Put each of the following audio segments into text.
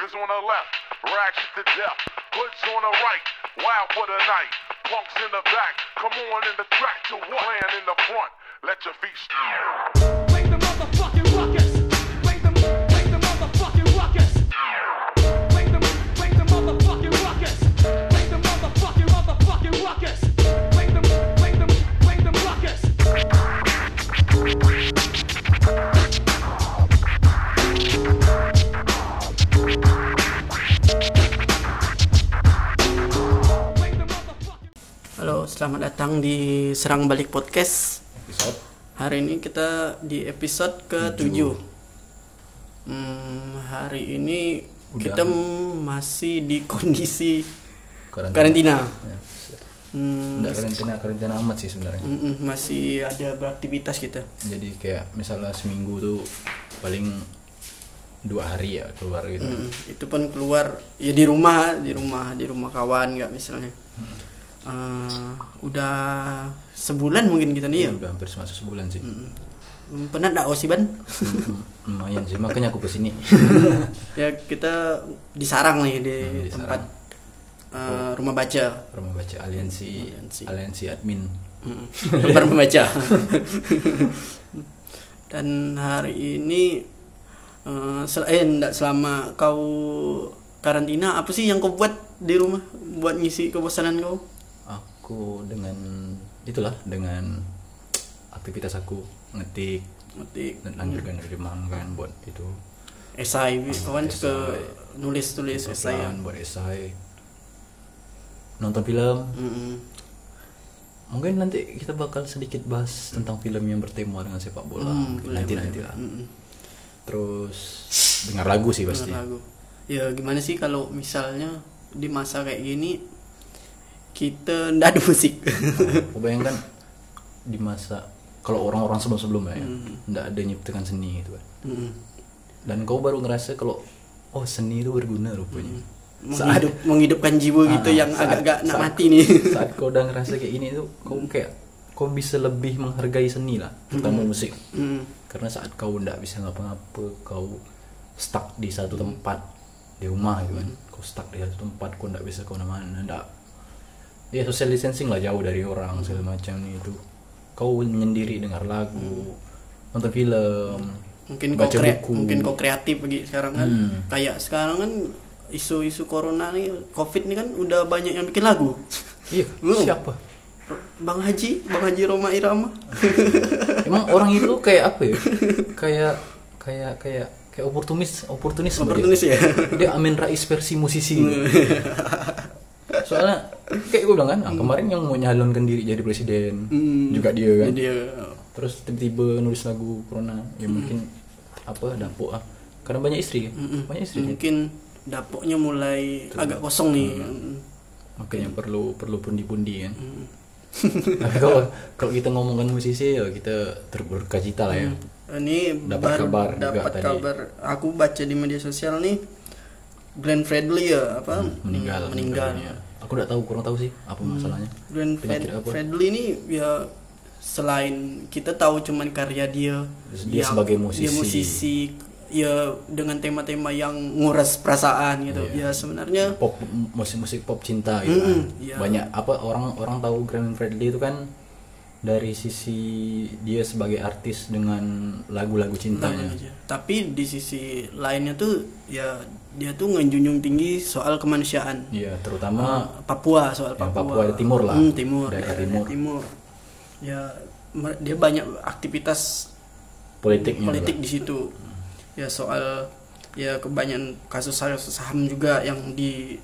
Niggas on the left, ratchet to death. Hoods on the right, wild for the night. Punks in the back, come on in the track to what? Playing in the front, let your feet. Make the motherfucking ruckus. Selamat datang di Serang Balik Podcast. episode Hari ini kita di episode ke-7. Hmm, hari ini Udah. kita masih di kondisi karantina. karantina. Ya, Hmm, Nggak karantina karantina amat sih sebenarnya. masih ada beraktivitas kita. Jadi kayak misalnya seminggu tuh paling dua hari ya keluar gitu. Mm, itu pun keluar ya di rumah, di rumah, di rumah kawan nggak misalnya. Eh, udah sebulan mungkin kita nih ya. Iya, udah hampir masuk sebulan sih. Hmm, Pernah nggak Osiban? Lumayan sih makanya aku ke sini. ya kita di Sarang nih di Hmm, di tempat eh, rumah baca Rumah baca aliansi Aliansi. aliansi admin. Mm, tempat membaca dan hari ini sel eh enggak, selama kau karantina apa sih yang kau buat di rumah buat ngisi kebosanan kau Aku dengan itulah dengan aktivitas aku ngetik ngetik dan lanjutkan dari kan buat itu esai kawan suka nulis tulis esai ya buat esai nonton film Mm-mm. Mungkin nanti kita bakal sedikit bahas tentang film yang bertema dengan sepak bola. Hmm, Mungkin boleh, nanti boleh. nanti lah. Mm-mm. Terus dengar lagu sih pasti. Dengar lagu. Ya gimana sih kalau misalnya di masa kayak gini kita ndak ada musik. Aku bayangkan di masa kalau orang-orang sebelum-sebelumnya ya, Hmm. nggak ada nyiptakan seni gitu kan. Mm. Dan kau baru ngerasa kalau oh seni itu berguna rupanya. Menghidup, menghidupkan jiwa gitu Ah, yang saat- agak-agak nak saat- mati nih. Saat kau udah ngerasa kayak gini tuh, kau kayak kau bisa lebih menghargai seni lah, terutama musik. Mm. karena saat kau ndak bisa ngapa-ngapa kau stuck di satu tempat di rumah gitu kan kau stuck di satu tempat kau ndak bisa ke mana-mana ndak ya social distancing lah jauh dari orang segala macam itu. Kau menyendiri dengar lagu nonton film mungkin kau baca kre- buku. mungkin kau kreatif bagi sekarang kan. Hmm. kayak sekarang kan isu-isu corona nih covid nih kan udah banyak yang bikin lagu. Iya Belum. siapa? Bang Haji bang Haji Roma Irama. Emang orang itu kayak apa ya? Kayak kayak kayak kayak oportunis oportunis oportunis ya. Dia Amin Rais versi musisi. Gitu. Soalnya kayak gue bilang kan ah, kemarin yang mau nyalonkan diri jadi presiden Hmm. juga dia kan. dia terus tiba-tiba nulis lagu corona ya mungkin apa dapur ah. Karena banyak istri Mm-mm. banyak istri kan? mungkin dapurnya mulai agak kosong nih. Makanya perlu perlu pundi-pundi kan? Tapi kalau kalau kita ngomongkan musisi ya kita terberka cita lah ya. Ini Dapat kabar dapat tadi. kabar. Aku baca di media sosial nih Glenn Fredly ya apa meninggal meninggal ya. aku udah tahu kurang tahu sih apa masalahnya Glenn Fred-? Fredly ini ya selain kita tahu cuman karya dia Dia sebagai musisi. dia musisi ya dengan tema-tema yang nguras perasaan gitu Iya. ya sebenarnya pop musik-musik pop cinta gitu kan. Mm-mm, iya. banyak apa orang orang tahu Glenn Fredly itu kan dari sisi dia sebagai artis dengan lagu-lagu cintanya tapi di sisi lainnya tuh ya dia tuh ngenjunjung tinggi soal kemanusiaan Iya, terutama Papua soal Ya, Papua Papua Timur lah. Hmm, timur Daerah daerah timur. ya mer- dia banyak aktivitas politik juga. di situ ya soal ya kebanyakan kasus saham juga yang di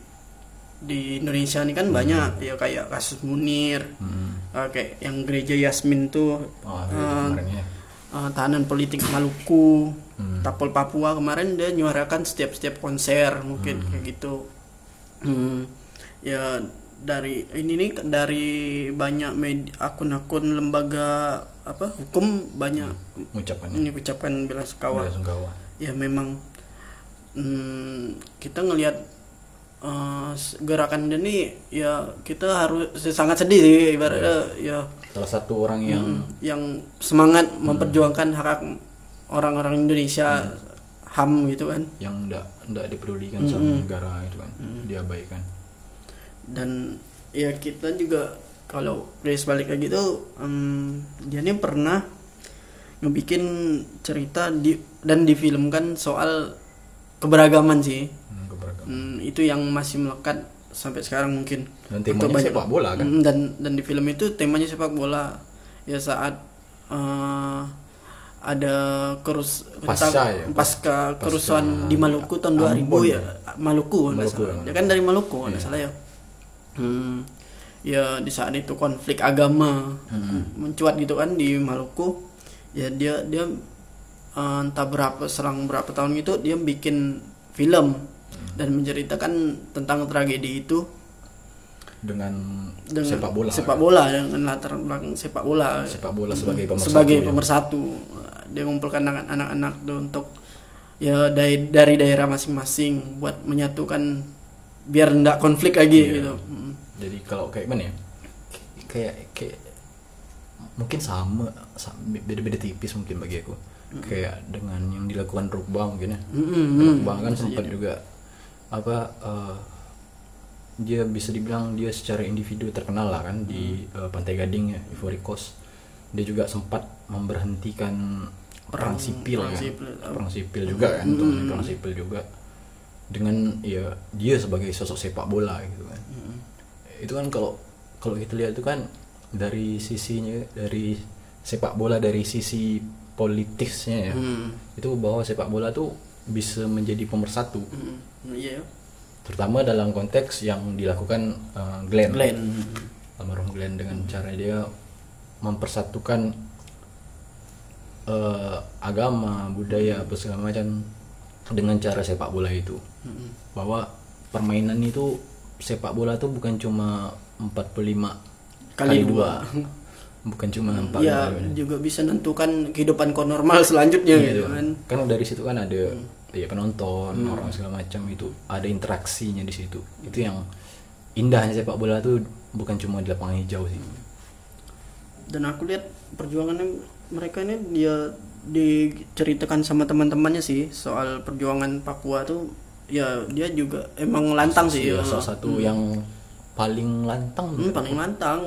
di Indonesia ini kan banyak ya kayak kasus Munir Hmm. eh, kayak yang gereja Yasmin tuh Oh, kemarin ya. eh, tahanan politik Maluku Hmm. Tapol Papua kemarin dia nyuarakan setiap setiap konser mungkin Hmm. kayak gitu. Hmm, ya dari ini nih dari banyak akun-akun lembaga apa hukum banyak Mengucapkannya. ini ucapkan bela sungkawa. Ya memang hmm, kita ngelihat eh, gerakan ini ya kita harus sangat sedih sih ibaratnya ya. Salah satu orang yang yang semangat memperjuangkan hak hak orang-orang Indonesia ham gitu kan. Yang ndak ndak dipedulikan sama negara itu kan. Diabaikan. Dan ya kita juga kalau dari balik lagi tuh em, dia ini pernah ngebikin cerita di dan difilmkan soal keberagaman sih. Hmm, keberagaman. Hmm, itu yang masih melekat sampai sekarang mungkin. Dan temanya sepak bola, kan? Hmm, dan dan di film itu temanya sepak bola. Ya saat eh, ada kerus Pasca ya? pasca Pasca. kerusuhan di Maluku tahun 2000 Ambon ya. Maluku nggak Maluku, salah. ya, Dia kan dari Maluku Iya. salah ya. Hmm, ya di saat itu konflik agama Hmm. mencuat gitu kan di Maluku. Ya dia dia eh, entah berapa selang berapa tahun itu dia bikin film dan menceritakan tentang tragedi itu. Dengan, dengan sepak bola. sepak bola dengan latar belakang sepak bola. Sepak bola sebagai pemersatu sebagai ya. Dia mengumpulkan anak- anak-anak tuh untuk ya dari dari daerah masing-masing buat menyatukan biar ndak konflik lagi Iya. gitu. Mm. jadi kalau kayak mana ya? Kayak kayak mungkin sama, sa- beda-beda tipis mungkin bagi aku. Kayak dengan yang dilakukan Drogba mungkin ya. Mm-mm. Drogba kan sempat juga apa eh, dia bisa dibilang dia secara individu terkenal lah kan di eh, Pantai Gading ya Ivory Coast dia juga sempat memberhentikan perang, sipil perang kan. sipil. perang sipil juga kan teman perang sipil juga. Dengan ya dia sebagai sosok sepak bola gitu kan. Itu kan kalau kalau kita lihat itu kan dari sisinya dari sepak bola dari sisi politisnya ya. Hmm. itu bahwa sepak bola tuh bisa menjadi pemersatu. Mm, iya terutama dalam konteks yang dilakukan uh, Glenn. Glenn. Almarhum Glenn dengan cara dia mempersatukan eh, agama budaya apa segala macam dengan cara sepak bola itu. Bahwa permainan itu sepak bola tuh bukan cuma 45 Kali dua. bukan cuma empat ya kali. juga bisa nentukan kehidupan kau normal selanjutnya Iya, gitu iya. kan. Kan dari situ kan ada ya penonton orang segala macam itu. Ada interaksinya di situ. Itu yang indahnya sepak bola tuh bukan cuma di lapangan hijau sih dan aku lihat perjuangannya mereka ini dia diceritakan sama teman-temannya sih soal perjuangan Papua tuh ya dia juga emang lantang sih. Ya. salah satu yang paling lantang. Hmm, paling lantang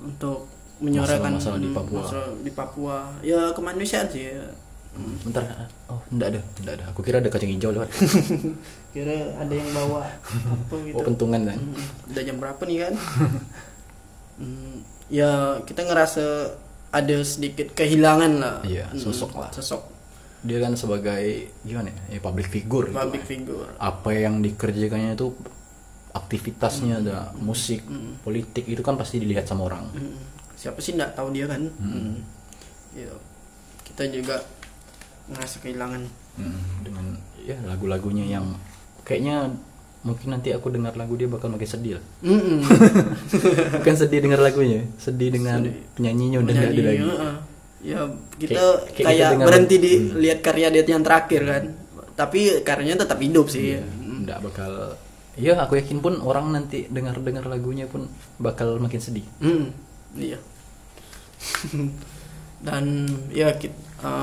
untuk menyuarakan Masalah-masalah di Papua. masalah di Papua. Ya kemanusiaan sih ya. bentar. Oh enggak ada enggak ada. Aku kira ada kacang hijau lewat. Kira ada yang bawa apa gitu. Oh pentungan kan? Hmm, udah jam berapa nih kan? Hmm, ya kita ngerasa ada sedikit kehilangan lah. Iya, Hmm, sosok lah. sosok. Dia kan sebagai gimana ya, ya public figure gitu public kan. figure. Apa yang dikerjakannya itu aktivitasnya ada musik politik itu kan pasti dilihat sama orang. Hmm, siapa sih nggak tahu dia kan? Hmm. ya kita juga ngerasa kehilangan. Hmm, dengan ya lagu-lagunya yang kayaknya mungkin nanti aku dengar lagu dia bakal makin sedih lah. Mm-mm. bukan sedih dengar lagunya sedih dengan penyanyinya udah nggak ada lagi. ya kita Kayak- kayak kayak, kita berhenti di lihat karya dia yang terakhir kan. Tapi karyanya tetap hidup sih. Nggak bakal ya aku yakin pun orang nanti dengar dengar lagunya pun bakal makin sedih. Hmm, iya. Dan ya kita,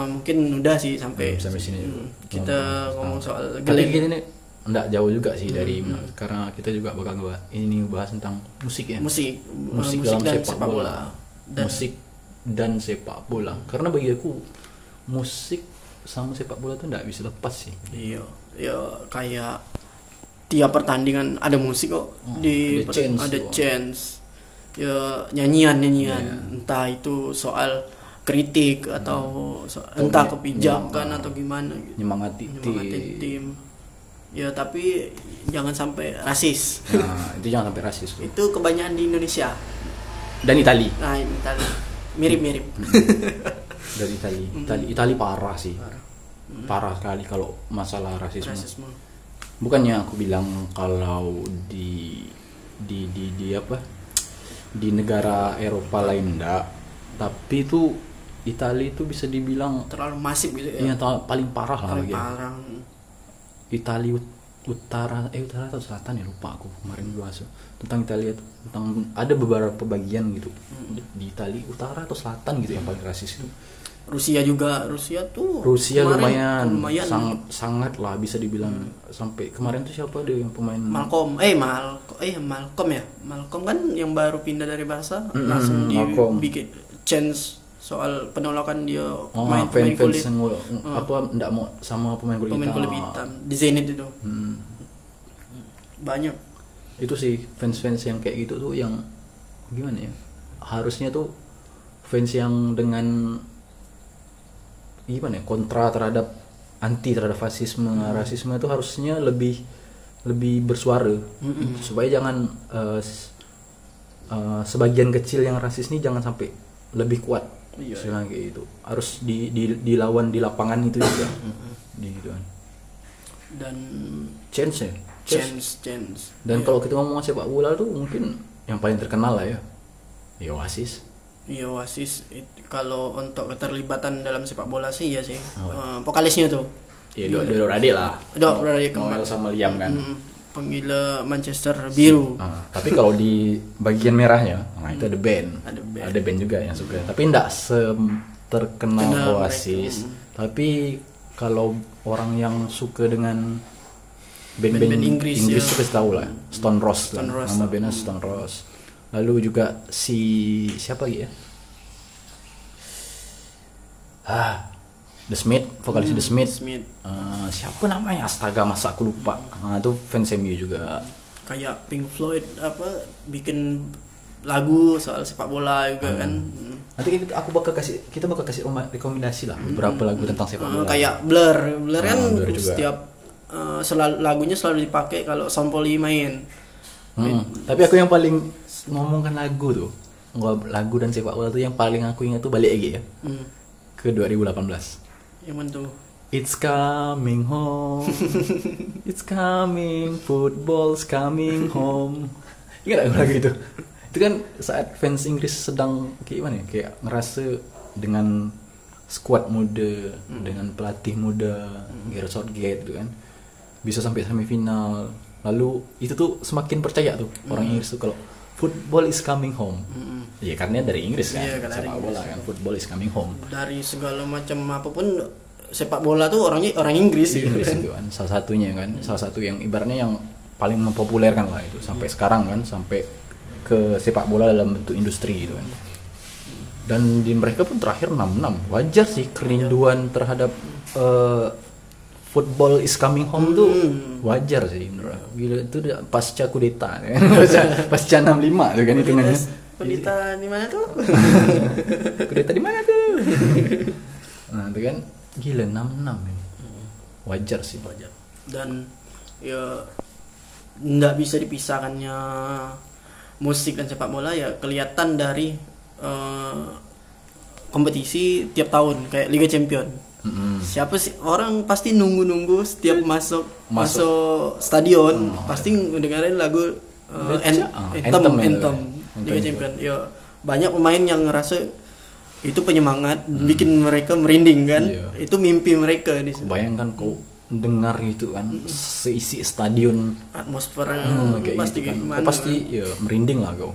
mungkin udah sih sampai Hmm, sampai sini. Hmm, kita ngomong soal tapi Glenn. kita ini nggak jauh juga sih dari karena kita juga bakal ngebahas ini bahas tentang musik ya. Musik, musik, musik dalam dan sepak, sepak bola, bola. Dan musik dan sepak bola. Karena bagi aku musik sama sepak bola tuh nggak bisa lepas sih. Iya, ya kayak tiap pertandingan ada musik kok. Di ada chance ada chance. Ya nyanyian nyanyian. Iya. entah itu soal kritik atau so- entah kebijakan atau gimana gitu. nyemangati tim. Ya tapi jangan sampai rasis. nah itu jangan sampai rasis tuh. itu kebanyakan di Indonesia. dan Itali Nah, ini tadi mirip-mirip. dari Itali Itali Itali parah sih parah sekali kalau masalah rasisme Rasisme. bukannya aku bilang kalau di di di, di apa di negara Eropa lain enggak tapi itu Italia itu bisa dibilang Terlalu masif gitu ya. yang paling parah lah Paling parah. Italia utara eh utara atau selatan ya lupa aku kemarin bahas tentang Italia tentang ada beberapa bagian gitu Hmm. di, Italia utara atau selatan gitu yang paling rasis itu. Rusia juga Rusia tuh Rusia kemarin lumayan, lumayan. sangat sangat lah bisa dibilang sampai kemarin tuh siapa ada yang pemain? Malcolm eh Mal eh Malcolm ya? Malcolm kan yang baru pindah dari Barca Mm-mm, langsung Malcolm. dibikin change soal penolakan dia oh main fans pemain fans kulit yang apa enggak mau sama pemain kulit pemain hitam. kulit hitam. Di Zenit itu. Hmm. banyak. Itu sih fans-fans yang kayak gitu tuh yang gimana ya? Harusnya tuh fans yang dengan gimana ya? Kontra terhadap anti terhadap fasisme rasisme itu harusnya lebih lebih bersuara. Supaya jangan s- eh, sebagian kecil yang rasis ini jangan sampai lebih kuat Iya. Istilahnya kayak gitu. Harus di, di dilawan di lapangan itu juga. Di gitu kan. Dan change ya? Chance chance. Dan kalau kita ngomong sepak bola tuh mungkin yang paling terkenal lah ya. Ya Oasis. Iya Oasis. It- kalau untuk keterlibatan dalam sepak bola sih ya sih. Oh. Eh, vokalisnya tuh. Ya dua dua adik lah. Dua berada Noel sama Liam kan. Mm, penggila Manchester biru Ah, tapi kalau di bagian merahnya nah itu ada band Ada band. ada band juga yang suka tapi enggak se terkenal Kenal Oasis mereka. tapi kalau orang yang suka dengan band-band Inggris, Inggris, ya. pasti tahu lah Stone Rose kan. Stone Rose. nama bandnya Stone Rose lalu juga si siapa lagi ya ah The Smith vokalis The Smith, Smith. Eh, siapa namanya? Astaga masa aku lupa. Nah, itu fans MU juga. Kayak Pink Floyd apa bikin lagu soal sepak bola juga kan. Mm. nanti kita, aku bakal kasih kita bakal kasih rekomendasi lah beberapa lagu tentang sepak Eh, bola. kayak Blur. Blur kan Ah, Blur juga. setiap eh, selalu lagunya selalu dipakai kalau Sampoli main. Hmm, tapi aku yang paling ngomongkan lagu tuh lagu dan sepak bola tuh yang paling aku ingat tuh balik lagi ya. Hmm. ke 2018 yang mana tuh It's coming home. It's coming. Football's coming home. Ingat gak lagu itu? Itu kan saat fans Inggris sedang kayak gimana ya? Kayak ngerasa dengan squad muda Dengan pelatih muda Gareth Southgate gitu kan Bisa sampai semifinal. Lalu itu tuh semakin percaya tuh Orang Inggris tuh kalau Football is coming home. Iya karena dari Inggris kan Iya, karena dari Sepak bola kan Football is coming home. Dari segala macam apa pun sepak bola tuh orangnya orang Inggris gitu Inggris kan. itu kan salah satunya kan salah satu yang ibaratnya yang paling mempopulerkan lah itu sampai sekarang kan sampai ke sepak bola dalam bentuk industri gitu kan. Dan di mereka pun terakhir 6-6 wajar sih kerinduan terhadap eh, football is coming home tuh wajar sih menurut aku. gila itu udah pasca kudeta kan pasca, pasca 65 tuh kan hitungannya Pelita di mana tuh? kudeta di mana tuh nah itu kan gila 6-6 ini wajar sih wajar Dan ya nggak bisa dipisahkannya musik dan sepak bola ya kelihatan dari eh, kompetisi tiap tahun kayak Liga Champion. Mm-mm. Siapa sih orang pasti nunggu-nunggu setiap masuk Masuk. masuk stadion pasti dengerin lagu uh, an- ah, anthem anthem ya, anthem Liga. Champion. Ya banyak pemain yang ngerasa itu penyemangat bikin mereka merinding kan. Iya. Itu mimpi mereka di situ. bayangkan kau dengar itu kan seisi stadion Atmosfernya hmm, kayak pasti gitu kan gimana, kau pasti ya merinding lah kau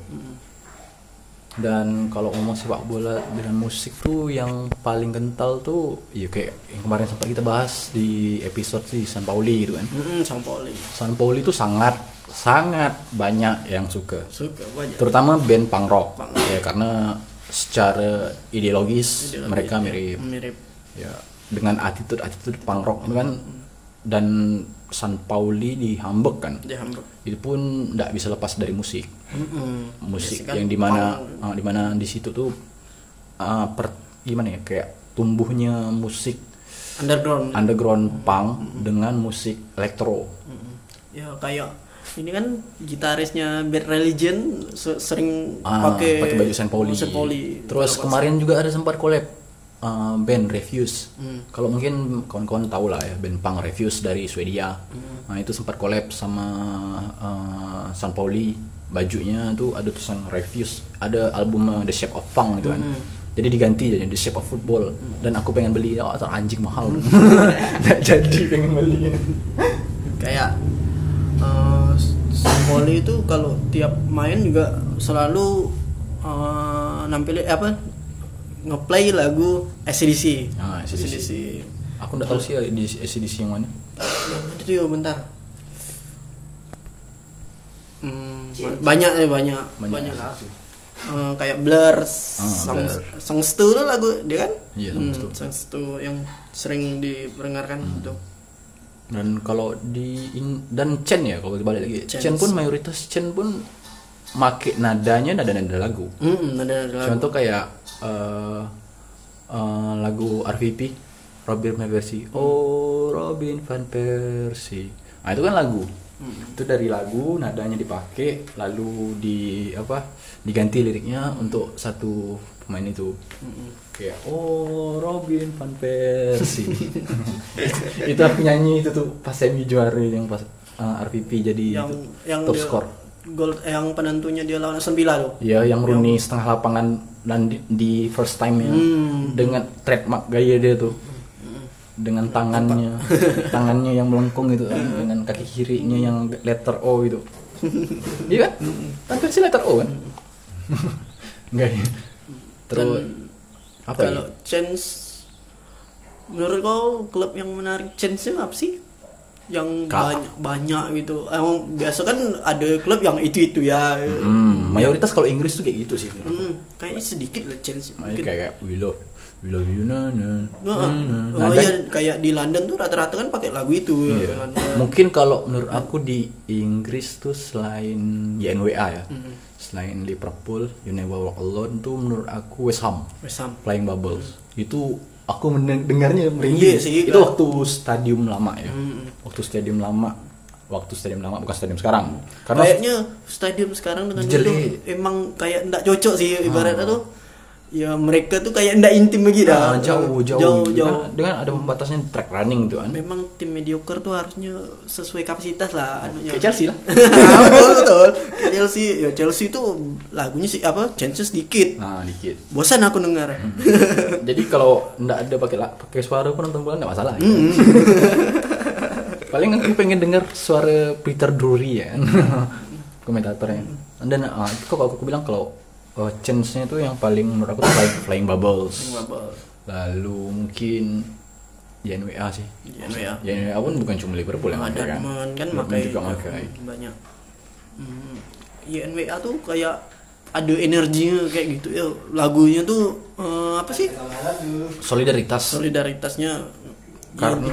dan kalau ngomong sepak bola dengan musik tuh yang paling kental tuh ya kayak yang kemarin sempat kita bahas di episode si San Pauli gitu kan. Mm-mm, Sang Pauli. San Pauli tuh sangat sangat banyak yang suka. Suka banyak. terutama band punk rock. Punk ya karena secara ideologis, Ideologi, mereka ya, mirip. Mirip. ya dengan attitude attitude punk rock itu kan. Dan San Pauli di Hamburg kan Di Hamburg. itu pun tidak bisa lepas dari musik Mm-mm. musik Biasanya kan yang di mana punk. ah, di mana di situ tuh ah, per, gimana ya kayak tumbuhnya musik underground. underground punk dengan musik elektro Mm-mm. Ya kayak ini kan gitarisnya Bad Religion se- sering Ah, pakai pakai baju Saint Pauli. Terus kemarin juga ada sempat collab uh, band Refuse. Hmm. Kalau mungkin kawan-kawan tahu lah ya band punk Refuse dari Swedia. Hmm. Nah itu sempat collab sama uh, San Pauli. Bajunya tuh ada tulisan Refuse. Ada album uh, The Shape of Punk gitu kan. Hmm. Jadi diganti jadi The Shape of Football. Dan aku pengen beli, oh anjing mahal. Nggak jadi pengen beli. kayak Wally itu kalau tiap main juga selalu eh, nampilin eh, apa ngeplay lagu ACDC. Ah. ACDC. Aku nggak tahu sih di SDC yang mana. Itu ya bentar. Hmm, banyak ya banyak Banyak. banyak, lah. Eh, kayak Blur, Song, Blur. Songs Two tuh lagu dia kan? Iya, Hmm, Two. Songs Two yang sering diperdengarkan Hmm. itu. Dan kalau di in- dan Chen ya kalau balik lagi. Chen. Chen pun mayoritas Chen pun make nadanya nada-nada lagu. Hmm, ada ada lagu. Contoh kayak eh, eh, lagu RVP Robin Van Persie. Oh Robin Van Persie. Nah itu kan lagu. Itu dari lagu nadanya dipakai lalu di apa diganti liriknya untuk satu pemain itu. Kayak oh Robin Van Persie. itu aku nyanyi itu tuh pas semi juara yang pas eh, RVP jadi yang itu, yang top dia- score. Gol eh, yang penentunya dia lawan Aston Villa tuh. Ya, yang Rooney setengah lapangan dan di, di first time ya Hmm. dengan trademark gaya dia tuh. Dengan tangannya, tangannya yang melengkung itu kan, dengan kaki kirinya yang letter O itu. Iya kan? Kan versi letter O kan? Enggak ya. Terus apa ya? Kalau chance menurut kau klub yang menarik chance apa sih? Yang Ka- banyak banyak gitu. Emang biasa kan ada klub yang itu itu ya. Hmm, mayoritas kalau Inggris tuh kayak gitu sih. Hmm, kayaknya sedikit lah chance. Kayak we love, we love you na na. Nah, na, na. oh Nah, iya dan- kayak di London tuh rata-rata kan pakai lagu itu ya. Iya. London. Mungkin kalau menurut aku di Inggris tuh selain YNWA ya, Hmm. selain Liverpool, You Never Walk Alone tuh menurut aku West Ham, West Ham. Flying Bubbles. Itu aku mendengarnya merinding. Iya sih, itu kan. waktu stadium lama ya. Hmm. Waktu stadium lama, waktu stadium lama bukan stadium sekarang. Karena Kayaknya stadium sekarang dengan Jelek. itu emang kayak ndak cocok sih ibaratnya tuh. Ya mereka tuh kayak ndak intim lagi dah. Ah, jauh, jauh, jauh, Dengan- jauh. Dengan, ada pembatasnya track running tuh kan. Memang tim mediocre tuh harusnya sesuai kapasitas lah anunya. Kayak Chelsea lah. betul betul. Kayak Chelsea ya Chelsea tuh lagunya sih apa chances dikit. Nah, dikit. Bosan aku dengar. Jadi kalau ndak ada pakai pakai suara pun nonton bola nggak masalah. ya. Hmm. Paling aku pengen dengar suara Peter Drury ya, komentatornya. Dan ah, kok aku bilang kalau uh, chance-nya itu yang paling menurut aku flying, flying bubbles. Lalu mungkin YNWA sih. YNWA. YNWA pun bukan cuma Liverpool yang ada kan. kan pakai juga pakai. banyak. Hmm, YNWA tuh kayak ada energinya kayak gitu ya lagunya tuh eh, apa sih Solidaritas. solidaritasnya karena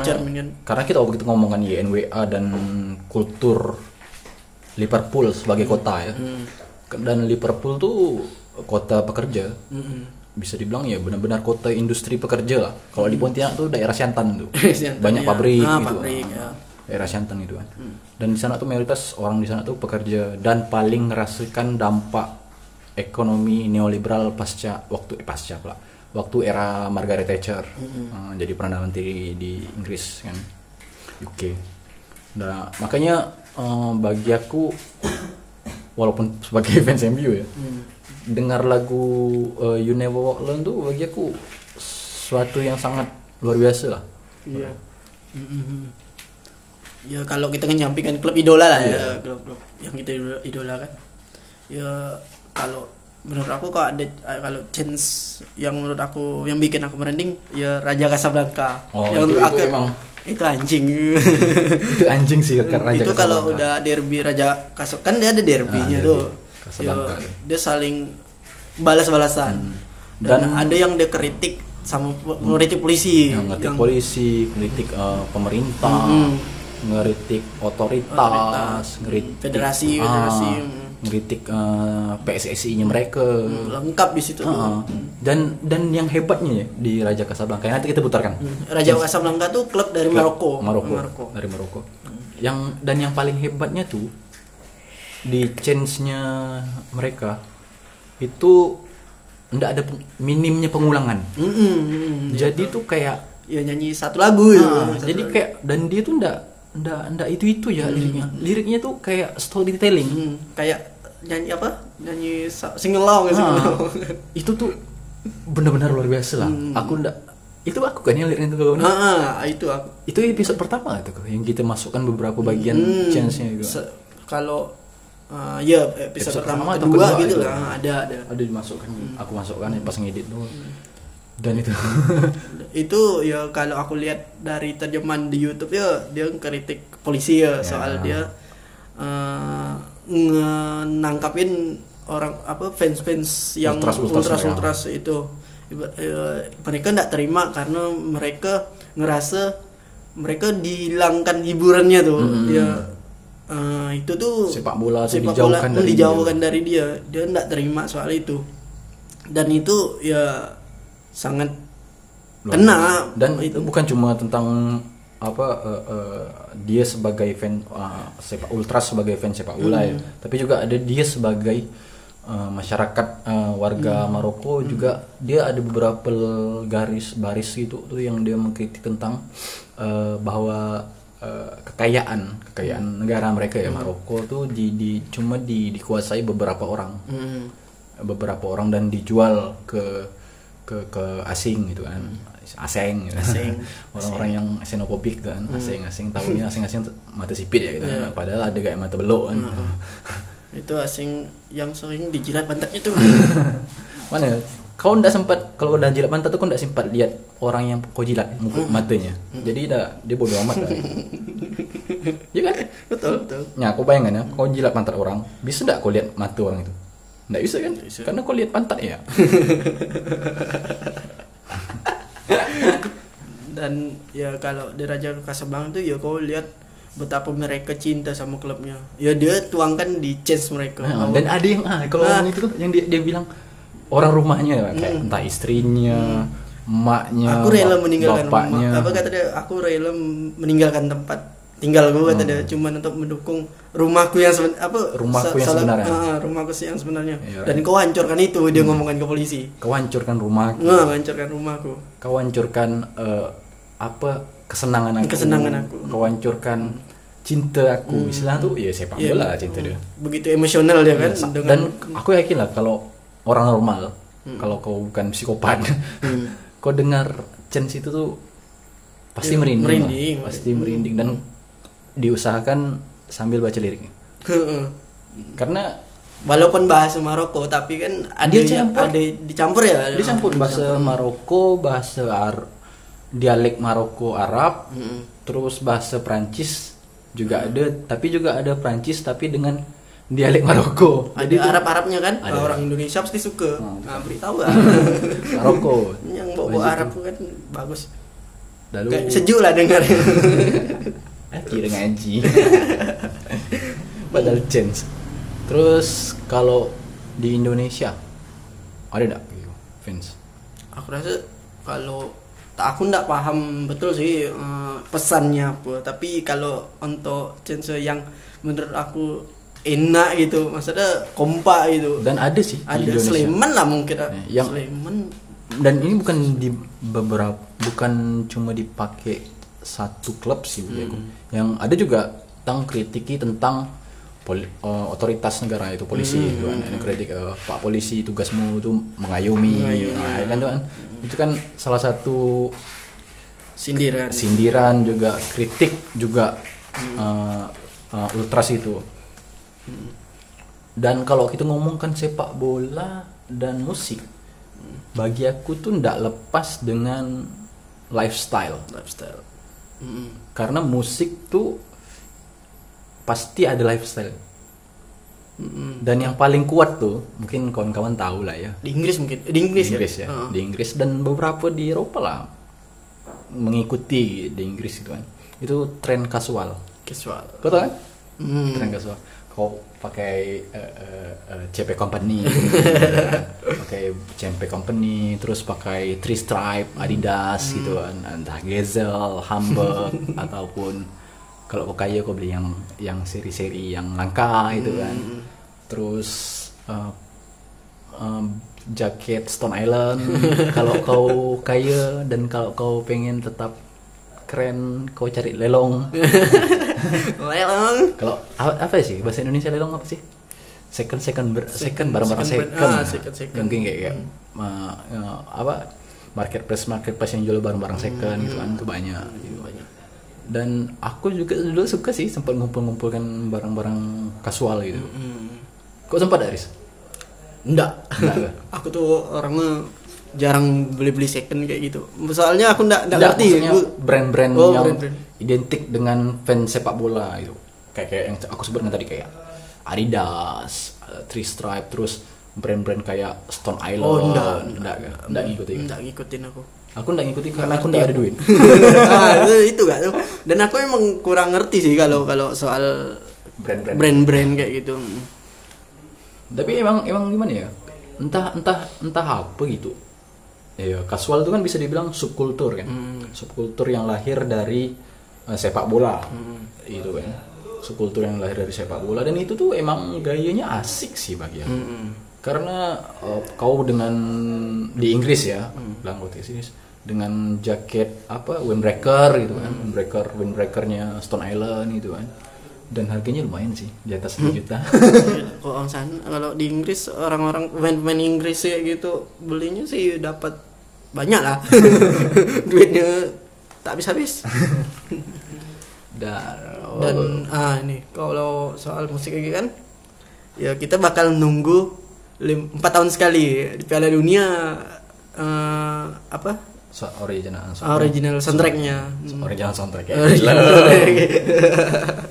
karena kita waktu itu ngomongkan YNWA dan kultur Liverpool sebagai kota ya dan Liverpool tuh kota pekerja. Bisa dibilang ya benar-benar kota industri pekerja lah. Kalau di Pontianak tuh daerah Siantan tuh. Siantan, banyak ya. pabrik Ah, gitu. pabrik, ya. daerah Siantan gitu kan. Dan di sana tuh mayoritas orang di sana tuh pekerja. Dan paling ngerasakan dampak ekonomi neoliberal pasca waktu eh, pasca pula. Waktu era Margaret Thatcher. Ah, jadi perdana menteri di Inggris kan UK nah makanya eh, bagi aku walaupun sebagai fans MU ya dengar lagu eh, You Never Walk Alone tuh bagi aku suatu yang sangat luar biasa lah iya Mm-mm. ya kalau kita kan nyampingkan klub idola lah Iya. ya klub-klub yang kita idola, kan ya kalau menurut aku kalau ada kalau chance yang menurut aku yang bikin aku merinding ya Raja Casablanca Oh, yang itu- itu aku- emang. Itu anjing. Itu anjing sih Raja itu kalau udah derby Raja Kasab kan dia ada derbynya Ah, tuh. derby Casablanca. Ya, dia saling balas-balasan. Dan, Dan- ada yang dia kritik sama kritik polisi. Yang ngetik yang- polisi, ngeritik eh, pemerintah, Mm. ngeritik otoritas, Otoritas. ngeritik Federasi, ah, federasi, mm. Ngeritik eh, PSSI-nya mereka. lengkap di situ. Ah, dan dan yang hebatnya ya di Raja Casablanca nanti kita putarkan. Raja Casablanca tuh klub dari Klub Maroko. Maroko. Maroko. Dari Maroko. Yang dan yang paling hebatnya tuh di change-nya mereka itu ndak ada peng- minimnya pengulangan. Mm-mm, mm-mm. Jadi tuh kayak Ya nyanyi satu lagu ya. Ah, Satu jadi lagu. kayak dan dia tuh ndak ndak ndak itu itu ya liriknya. Liriknya tuh kayak storytelling. Hmm, kayak nyanyi apa? Nyanyi sa- sing along sing Ah, along. itu tuh benar-benar luar biasa lah. Aku ndak itu aku kan yang liriknya tuh Ah, itu aku. itu episode pertama itu yang kita masukkan beberapa bagian Hmm, chance-nya juga. se- kalau eh, ya episode, Episode pertama pertama atau kedua, kedua gitu itu. lah ada ada ada dimasukkan aku masukkan pas ngedit tuh dan itu. Itu ya kalau aku lihat dari terjemahan di YouTube ya dia kritik polisi ya, soal dia eh, ngenangkapin orang apa fans-fans yang Ultras-ultras ultras-ultras itu. Iba- eh, mereka tidak terima karena mereka ngerasa mereka dihilangkan hiburannya tuh ya. Eh, itu tuh Sepak bola sepak dijauhkan bola dari dijauhkan dari dia. Dia tidak terima soal itu. Dan itu ya sangat kena dan itu. bukan cuma tentang apa eh, eh, dia sebagai fan eh, sepak ultras sebagai fan sepak bola ya tapi juga ada dia sebagai eh, masyarakat eh, warga Maroko juga dia ada beberapa garis baris gitu tuh yang dia mengkritik tentang eh, bahwa eh, kekayaan kekayaan negara mereka ya Maroko tuh di, di cuma di, dikuasai beberapa orang. Hmm. beberapa orang dan dijual ke ke ke asing gitu kan. Asing gitu. orang-orang yang xenophobic kan. Asing-asing tahunya asing-asing tuh mata sipit ya gitu kan. padahal ada kayak mata belok kan. Itu asing yang sering dijilat pantatnya tuh mana? Kau ndak sempat kalau udah jilat pantat tuh kau ndak sempat lihat orang yang kau jilat muka matanya? Jadi dah dia bodoh amat dah ya kan? Betul betul. Ya, kau bayangkan ya, kau jilat pantat orang, bisa nggak kau lihat mata orang itu? Nggak bisa kan? Karena kau lihat pantat ya. dan ya kalau di Raja Casablanca tuh ya kau lihat betapa mereka cinta sama klubnya. Ya dia tuangkan di chance mereka. Nah, dan ada yang ah kalau Ah. orang itu tuh yang dia, dia bilang orang rumahnya kayak entah istrinya, emaknya, aku rela meninggalkan bapaknya. rumah apa kata dia? Aku rela meninggalkan tempat. Tinggal gue kata dia. Cuman untuk mendukung rumahku yang seben, apa Hmm. Rumahku yang sebenarnya. ah, rumahku sih yang sebenarnya Iya, dan kau hancurkan itu dia ngomongkan ke polisi Kau hancurkan rumahku, nggak hancurkan rumahku kau hancurkan eh, apa kesenangan aku, Kesenangan aku. kau hancurkan cinta aku, istilah tuh ya sepak Iya. bola cinta dia. begitu emosional dia kan Sa- dengan dan aku yakin lah kalau orang normal kalau kau bukan psikopat kau dengar chance itu tuh pasti Ya, merinding, lah. merinding. pasti merinding dan diusahakan sambil baca liriknya karena walaupun bahasa Maroko tapi kan ada Dia campur. ada dicampur ya? Dia campur. Bahasa Maroko bahasa Ar- dialek Maroko Arab terus bahasa Prancis juga ada tapi juga ada Prancis tapi dengan dialek Maroko. Ada Arab Arabnya kan? Ada. orang Indonesia pasti suka. Nah beritahu lah. Maroko. Yang bawa Arab kan bagus. Lalu sejuk lah dengar kira ngaji padahal chance terus kalau di Indonesia ada enggak gitu fans? Aku rasa kalau aku ndak paham betul sih eh, pesannya apa. Tapi kalau untuk chance yang menurut aku enak gitu maksudnya kompak gitu. Dan ada sih di ada Indonesia. Sleman lah mungkin. Yang- Sleman. dan ini bukan di beberapa bukan cuma dipakai satu klub sih menurut aku. yang ada juga tentang kritiki tentang poli- eh, otoritas negara itu polisi gitu kan. Ada kritik eh, pak polisi tugasmu itu mengayomi, Nah, kan tuh kan. Itu kan salah satu sindiran. sindiran juga kritik juga eh, eh, ultras itu. Dan kalau kita ngomongkan sepak bola dan musik bagi aku tuh ndak lepas dengan lifestyle. Lifestyle Mm-mm. karena musik tuh pasti ada lifestyle. Dan yang paling kuat tuh mungkin kawan-kawan tahu lah ya. Di Inggris mungkin. Di Inggris, di Inggris ya, Heeh. di Inggris dan beberapa di Eropa lah. Mengikuti di Inggris itu kan. Itu tren kasual casual. Kau tahu kan? Hmm. tren kasual kau pakai eh, eh, CP Company. Pakai CP Company terus pakai Three Stripe Adidas gitu kan. Entah Gazelle Hamburg ataupun kalau kau kaya kau beli yang yang seri-seri yang langka itu kan. Terus eh, em, jaket Stone Island kalau kau kaya dan kalau kau pengen tetap keren kau cari lelong Lelong. kalau apa, apa sih bahasa Indonesia lelong apa sih second second ber, second barang-barang second second. Ah, second, second. mungkin kayak, kayak uh, uh, apa marketplace marketplace yang jual barang-barang second gitu kan itu banyak gitu. dan aku juga dulu suka sih sempat ngumpul-ngumpulkan barang-barang kasual gitu kok sempat Aris Enggak. Enggak, aku tuh orangnya jarang beli-beli second kayak gitu. Soalnya aku enggak enggak Nggak, ngerti. brand-brand Oh, yang brand-brand. identik dengan fans sepak bola gitu kayak kayak yang aku sebutkan tadi kayak Adidas, eh, Three Stripe, terus brand-brand kayak Stone Island, Oh, enggak. enggak, enggak, enggak ngikutin. Enggak ngikutin aku. Aku enggak ngikutin karena aku enggak ada duit. ah, itu, itu gak tuh. Dan aku emang kurang ngerti sih kalau kalau soal Brand-brand. brand-brand kayak gitu. Tapi emang emang gimana ya? Entah entah entah apa gitu. Ya, kasual itu kan bisa dibilang subkultur kan. Subkultur yang lahir dari eh, sepak bola. Itu kan. Subkultur yang lahir dari sepak bola dan itu tuh emang gayanya asik sih bagi aku. Karena eh, kau dengan di Inggris ya, bilang konteks Inggris dengan jaket apa windbreaker gitu kan, windbreaker windbreakernya Stone Island gitu kan. Dan harganya lumayan sih, di atas 1 juta. Kalau orang sana kalau di Inggris orang-orang pemain-pemain Inggris kayak gitu belinya sih dapat banyak lah. Duitnya tak habis-habis. Dan, Dan ah ini kalau soal musik kayak gitu kan ya kita bakal nunggu empat tahun sekali di Piala Dunia eh, apa so, original original soundtracknya so- original soundtrack ya. Original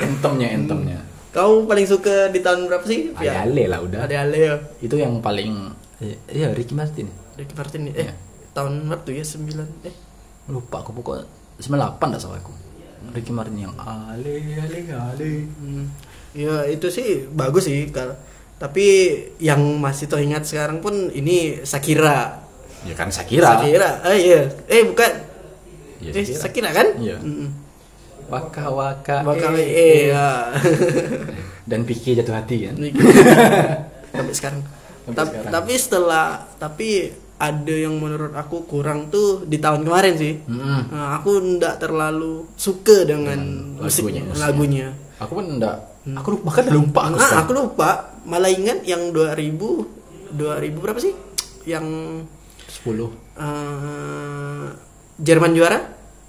entemnya entemnya Kau paling suka di tahun berapa sih? Ale lah udah Ada Ale ya. itu yang paling iya Ricky Martin Ricky Martin eh Iya. Tahun berapa tuh ya? 9 eh lupa aku pokoknya 98 dah salah aku Ricky Martin yang ale ale ale hmm, ya itu sih bagus sih kalau tapi yang masih teringat sekarang pun ini Shakira. ya kan Shakira Shakira. Eh iya. Eh bukan. Iya, eh Shakira. Shakira kan? Iya. Mm-mm. waka waka Bakal eh, eh, eh. ya. dan Vicky jatuh hati kan Sampai sekarang. Sampai Ta- sekarang. Tapi setelah tapi ada yang menurut aku kurang tuh di tahun kemarin sih. Mm-mm. Nah, aku ndak terlalu suka dengan Dengan musik lagunya, musiknya. lagunya. aku pun enggak aku lupa udah lupa aku Nah, aku lupa. Malah ingat yang 2000 2000 berapa sih? Yang 10 eh, Jerman juara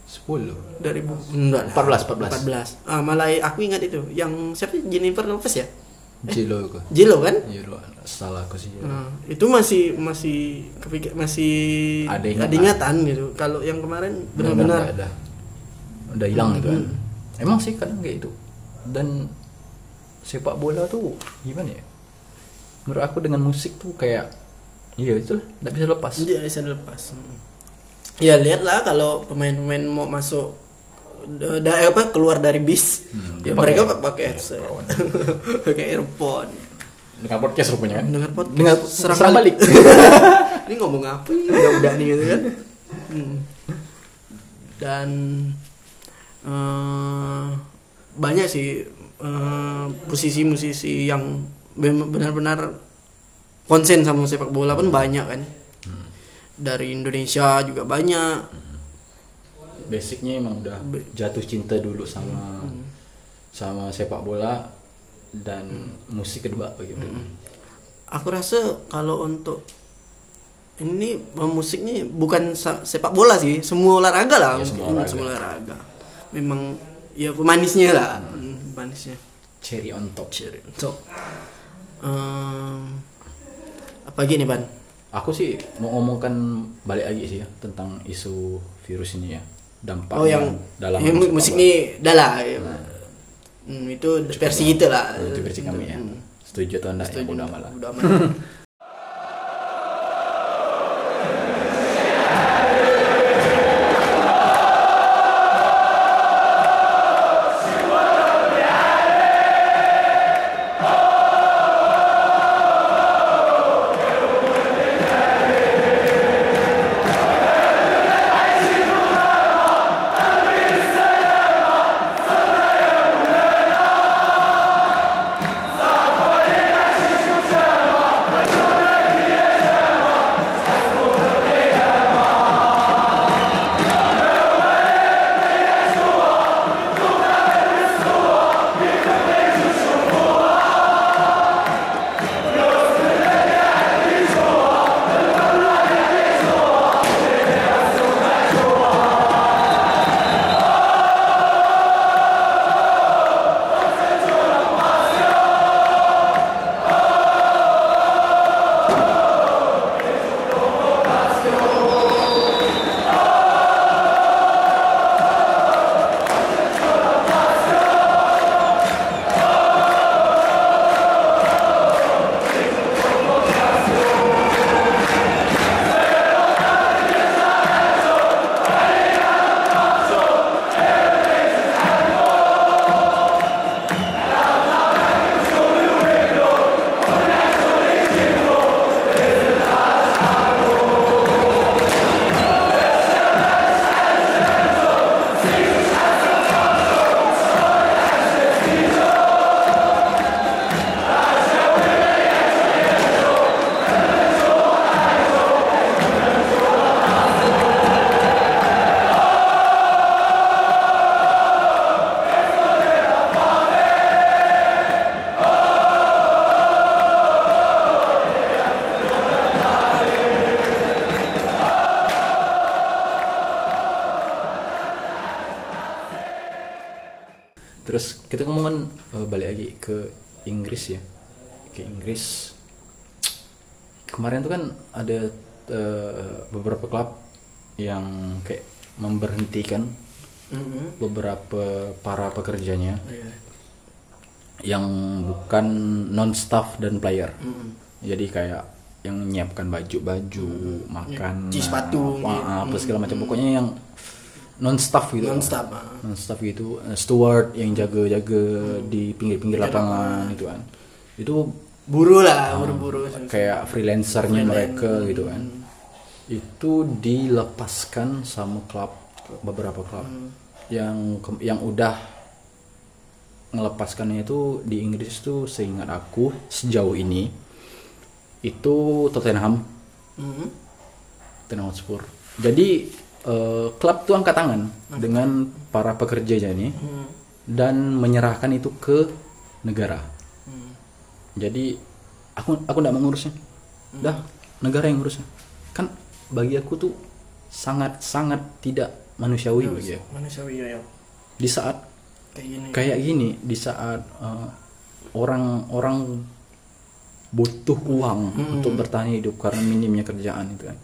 10 2000 enggak lah. 14, 14. 14. Ah, malah aku ingat itu. Yang siapa sih? Jennifer Lopez ya? Jilo aku Jilo kan? Jilo salah aku sih Jilo. Nah, itu masih masih kepikir masih Ada ada ingatan. ingatan gitu. Kalau yang kemarin benar-benar ada udah hilang gitu kan emang sih kadang kayak itu dan sepak bola tuh gimana ya menurut aku dengan musik tuh kayak iya itu nggak bisa lepas dia bisa dilepas. Hmm. Ya lihatlah kalau pemain-pemain mau masuk da- da- apa keluar dari bis, Hmm, ya mereka pakai pakai headset, pakai earphone. dengan podcast rupanya kan Dengar podcast, dengan serang serang balik Ini ngomong apa nih? Udah-udah nih gitu kan. Hmm. Dan eh, banyak sih eh, musisi-musisi yang ben- benar-benar konsen sama sepak bola pun banyak kan. Dari Indonesia juga banyak. Basicnya emang udah jatuh cinta dulu sama sama sepak bola dan musik kedua bagi mereka Aku rasa kalau untuk ini eh, musiknya bukan sa- sepak bola sih, semua olahraga lah. Ya, semua mungkin. olahraga. semua olahraga. Memang ya pemanisnya lah, hmm, pemanisnya. cherry on top So, em, apa lagi nih ban? aku sih mau ngomongkan balik lagi sih ya tentang isu virus ini ya dampak Oh yang dalam yang sepak musik bola. ini dah lah. ya. Hmm, itu versi kita lah. Oh, itu versi kami ya Hmm. setuju atau enggak Setuju. ya udah malah Udah amat. lagi ke Inggris ya ke Inggris kemarin tuh kan ada eh, beberapa klub yang kayak memberhentikan Mhm. beberapa para pekerjanya Iya. yang bukan non staff dan player Mhm. jadi kayak yang menyiapkan baju-baju makan Cuci sepatu, apa, gitu. apa segala macam pokoknya yang non staff gitu. Non staff, ah. non staff gitu. Eh, steward yang jaga-jaga di pinggir-pinggir lapangan gitu kan. Itu Buru lah, buru-buru. kayak freelancernya mereka gitu kan. Itu dilepaskan sama klub beberapa klub. Yang ke- yang udah ngelepaskannya itu di Inggris tuh seingat aku sejauh ini itu Tottenham. Mhm. Tottenham Hotspur. Jadi eh, klub tuh angkat tangan dengan para pekerjanya ini dan menyerahkan itu ke negara. Jadi aku aku tidak mengurusnya dah negara yang ngurusnya. Kan bagi aku tuh sangat sangat tidak manusiawi bagi aku. Manusiawi ya, ya. di saat Kayak gini. kayak gini di saat eh, orang-orang butuh uang untuk bertahan hidup karena minimnya kerjaan itu kan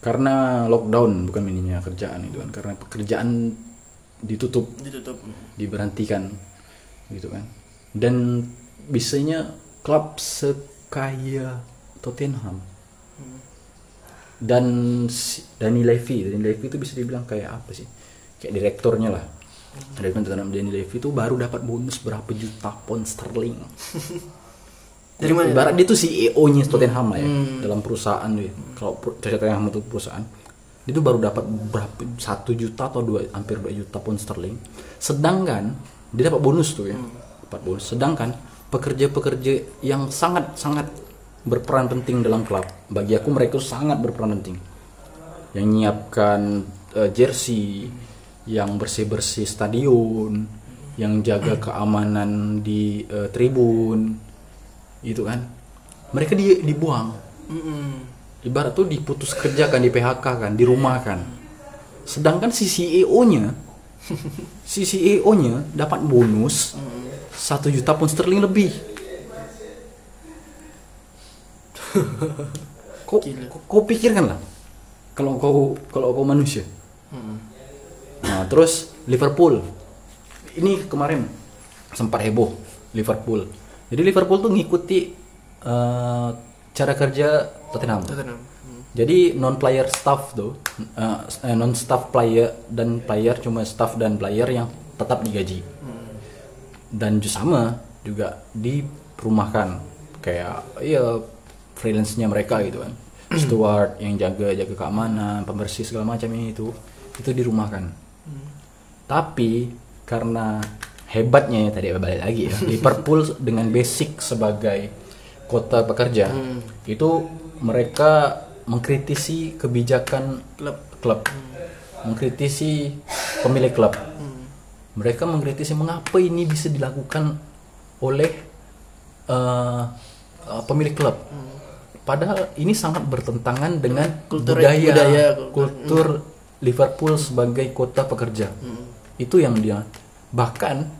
karena lockdown bukan minimnya kerjaan itu kan. Karena pekerjaan ditutup. Ditutup. diberhentikan. Gitu kan. Dan bisanya klub sekaya Tottenham. Dan si- Danny Levy. Danny Levy itu bisa dibilang kayak apa sih? Kayak direkturnya lah. Direktur Tottenham Danny Levy itu baru dapat bonus berapa juta pound sterling Dari mana? Ibarat dia tuh CEO-nya Tottenham lah ya dalam perusahaan dia. Kalau Tottenham itu perusahaan, dia tuh baru dapat berapa satu juta atau dua hampir 2 juta pound sterling. Sedangkan dia dapat bonus tuh ya, dapat bonus. Sedangkan pekerja-pekerja yang sangat sangat berperan penting dalam klub, bagi aku mereka sangat berperan penting. Yang nyiapkan eh, jersey, yang bersih-bersih stadion, yang jaga keamanan di eh, tribun, itu kan? Mereka di, dibuang. Mhm. ibarat tuh diputus kerja kan di PHK kan di rumah kan. Sedangkan si CEO nya si CEO nya dapat bonus satu juta pun sterling lebih. Kau, kau, kau pikirkan lah. Kalau kau kalau kau manusia. Nah, terus Liverpool. Ini kemarin sempat heboh Liverpool. Jadi Liverpool tuh ngikuti eh, cara kerja Tottenham. Tottenham. Mhm. Jadi non player staff tuh, eh, non staff player dan player cuma staff dan player yang tetap digaji. Dan juga sama juga dirumahkan kayak ya freelance-nya mereka gitu kan. Steward yang jaga jaga keamanan, pembersih segala macam ini itu itu dirumahkan. Tapi karena hebatnya ya tadi balik lagi ya. Liverpool dengan basic sebagai kota pekerja itu mereka mengkritisi kebijakan Klub. klub. Mengkritisi pemilik klub. Mereka mengkritisi mengapa ini bisa dilakukan oleh eh, eh, pemilik klub. Padahal ini sangat bertentangan dengan Kultur- budaya, budaya. kultur Liverpool sebagai kota pekerja. Itu yang dia. Bahkan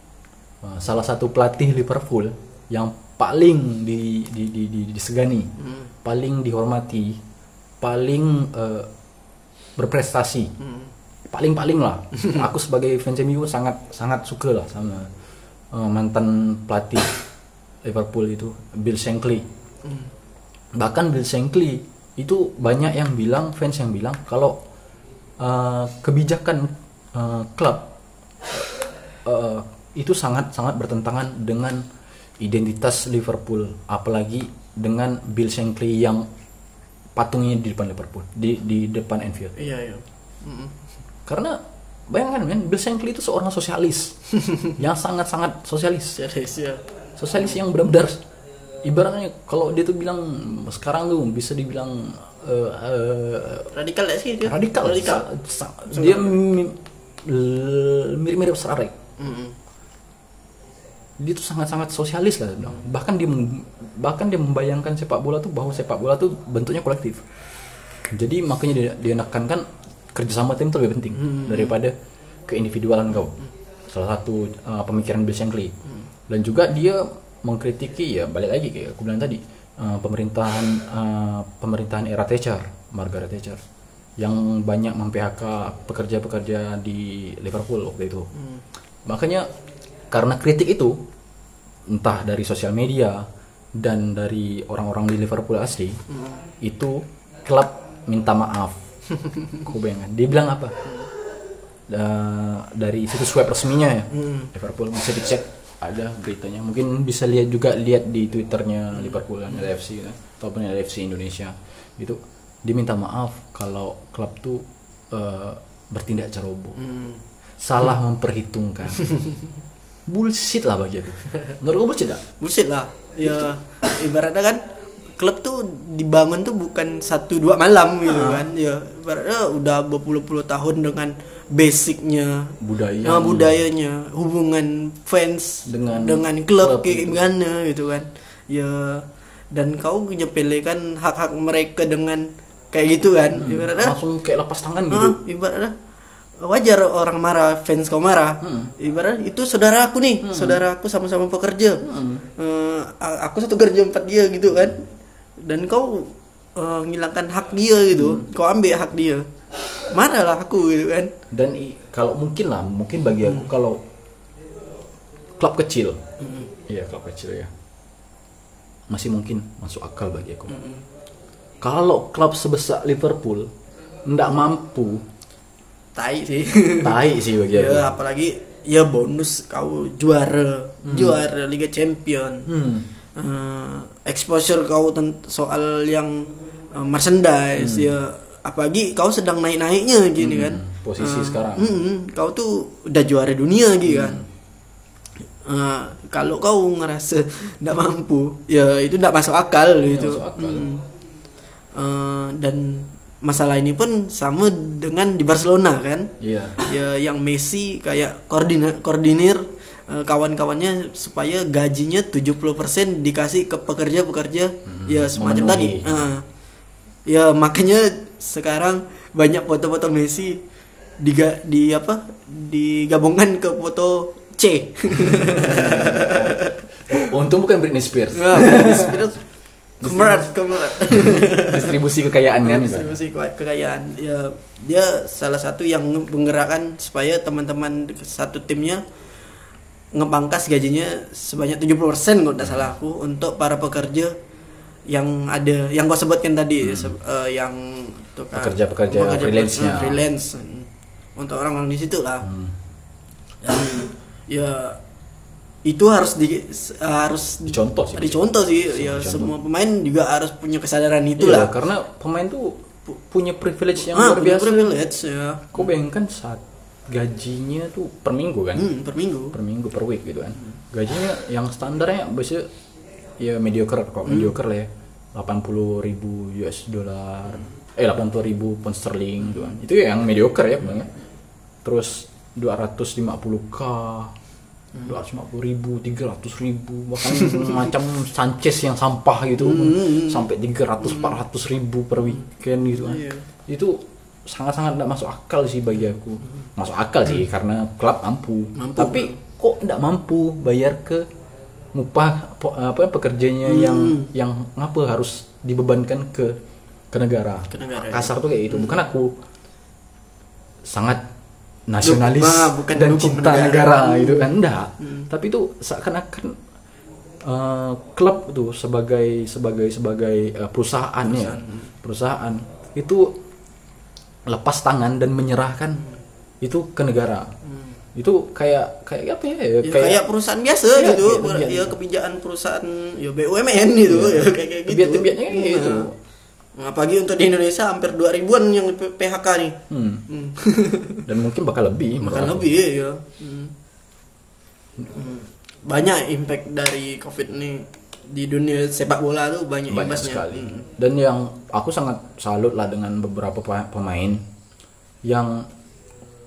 salah satu pelatih Liverpool yang paling di, di, di, di- disegani paling dihormati paling eh, berprestasi. Paling paling lah. Aku sebagai fans MU sangat sangat suka lah sama eh, mantan pelatih Liverpool itu Bill Shankly. Bahkan Bill Shankly itu banyak yang bilang fans yang bilang kalau eh, kebijakan eh, klub eh, itu sangat sangat bertentangan dengan identitas Liverpool apalagi dengan Bill Shankly yang patungnya di depan Liverpool di di depan Anfield Iya, iya. Mhm. karena bayangkan men Bill Shankly itu seorang sosialis yang sangat-sangat sosialis Serius ya. sosialis yang benar-benar ibaratnya kalau dia tuh bilang sekarang tuh bisa dibilang eh, eh, Radikal ya sih dia? radikal, Radikal. Sa- sa- dia mirip-mirip Sarek Mhm. Dia tuh sangat-sangat sosialis lah bilang. bahkan dia mem- bahkan dia membayangkan sepak bola tuh bahwa sepak bola tuh bentuknya kolektif. Jadi makanya dia, dia nekankan kerjasama tim itu lebih penting daripada keindividualan kau. Salah satu uh, pemikiran Bill Shankly dan juga dia mengkritiki ya balik lagi kayak aku bilang tadi eh, pemerintahan eh, pemerintahan era Thatcher Margaret Thatcher yang banyak mem-PHK pekerja-pekerja di Liverpool waktu itu. Makanya karena kritik itu entah dari sosial media dan dari orang-orang di Liverpool asli itu klub minta maaf. Kau bayangkan. Dia bilang apa? Da- dari situs web resminya ya? Liverpool bisa dicek ada beritanya. Mungkin bisa lihat juga lihat di twitternya Liverpool dan LFC ya, ataupun LFC Indonesia. Itu dia minta maaf kalau klub tuh eh, bertindak ceroboh. Salah memperhitungkan bullshit lah bagi aku menurut kamu bullshit gak? bullshit lah ya ibaratnya kan klub tuh dibangun tuh bukan satu dua malam gitu Ah. kan ya ibaratnya udah berpuluh-puluh tahun dengan basicnya Budaya. nah, budayanya hubungan fans Dengan dengan klub klub kayak gitu. gimana gitu kan ya dan kau menyepelekan hak-hak mereka dengan kayak gitu kan ibaratnya langsung kayak lepas tangan gitu Ah, ibaratnya wajar orang marah fans kau marah. Ibarat itu saudara aku nih saudara aku sama-sama pekerja. Eh, a- aku satu kerja empat dia gitu kan. Dan kau eh, ngilangkan hak dia gitu. Kau ambil hak dia. Marahlah aku gitu kan. Dan kalau mungkin lah mungkin bagi aku kalau klub kecil. Iya klub kecil ya. Masih mungkin masuk akal bagi aku. Kalau klub sebesar Liverpool ndak mampu tai sih. Tai sih bagi aku. Ya apalagi ya bonus kau juara. Juara Liga Champion. Hmm. eh, exposure kau soal yang eh, merchandise ya. Apalagi kau sedang naik naiknya gini kan. Posisi sekarang. Mm-mm, kau tuh udah juara dunia gitu kan. Eh, kalau kau ngerasa tidak mampu ya itu tidak masuk akal gitu. masuk akal. Mm. Eh, dan masalah ini pun sama dengan di Barcelona kan? Iya. Ya yang Messi kayak koordina koordinir eh, kawan-kawannya supaya gajinya 70% dikasih ke pekerja-pekerja ya semacam Hmm, memenuhi. tadi. Eh, ya makanya sekarang banyak foto-foto Messi diga, di apa? digabungkan ke foto C. Untung bukan Britney Spears. Nah, Britney Spears kemerat kemerat distribusi kekayaan kan distribusi ke- kekayaan. Ya dia salah satu yang menggerakkan supaya teman-teman satu timnya ngepangkas gajinya sebanyak 70% kalau tidak salah aku untuk para pekerja yang ada yang kau sebutkan tadi se- eh, yang tukang- Pekerja-pekerja freelance-nya. eh, freelance. Untuk orang-orang di situ lah. Hmm. dan ya itu harus di harus Dicontoh sih. dicontoh sih ya Dicontoh. semua pemain juga harus punya kesadaran Iya, itulah karena pemain tuh pu- punya privilege yang Ah, luar biasa privilege ya kau bayangkan saat gajinya tuh per minggu kan hmm, per minggu per minggu per week gitu kan gajinya yang standarnya biasanya ya mediocre kok Hmm. mediocre lah ya 80 ribu US dollar eh 80 ribu pound sterling gitu kan itu ya yang mediocre ya bang ya. terus 250k Hmm. 250 ribu, 300 ribu, bahkan macam Sanchez yang sampah gitu, Hmm, sampai 300, 400 ribu per weekend gitu kan. Iya. Itu sangat-sangat tidak masuk akal sih bagi aku. Masuk akal sih karena klub mampu. Mampu. Tapi kok tidak mampu bayar ke upah po- apa pekerjanya yang yang ngapa harus dibebankan ke ke negara. Ke negara, Kasar tuh kayak gitu. Bukan aku sangat nasionalis Ah, bukan dan cinta negara. negara, gitu kan? Enggak. Tapi itu seakan-akan eh, klub itu sebagai sebagai sebagai eh, perusahaan ya. Perusahaan. Itu lepas tangan dan menyerahkan itu ke negara. Itu kayak kayak apa ya? ya, kayak, perusahaan biasa Iya, gitu. kayak tembian. ya kebijakan perusahaan ya BUMN gitu. Ya kayak kayak gitu. Tembiat-tembiatnya kayak Nah, gitu. apalagi untuk di Indonesia hampir 2 ribuan yang P- PHK nih Hmm. Hmm. Dan mungkin bakal lebih. Aku. lebih ya. Hmm. Hmm. banyak impact dari covid ini di dunia sepak bola tuh banyak, banyak imbasnya. sekali Hmm. dan yang aku sangat salut lah dengan beberapa pe- pemain yang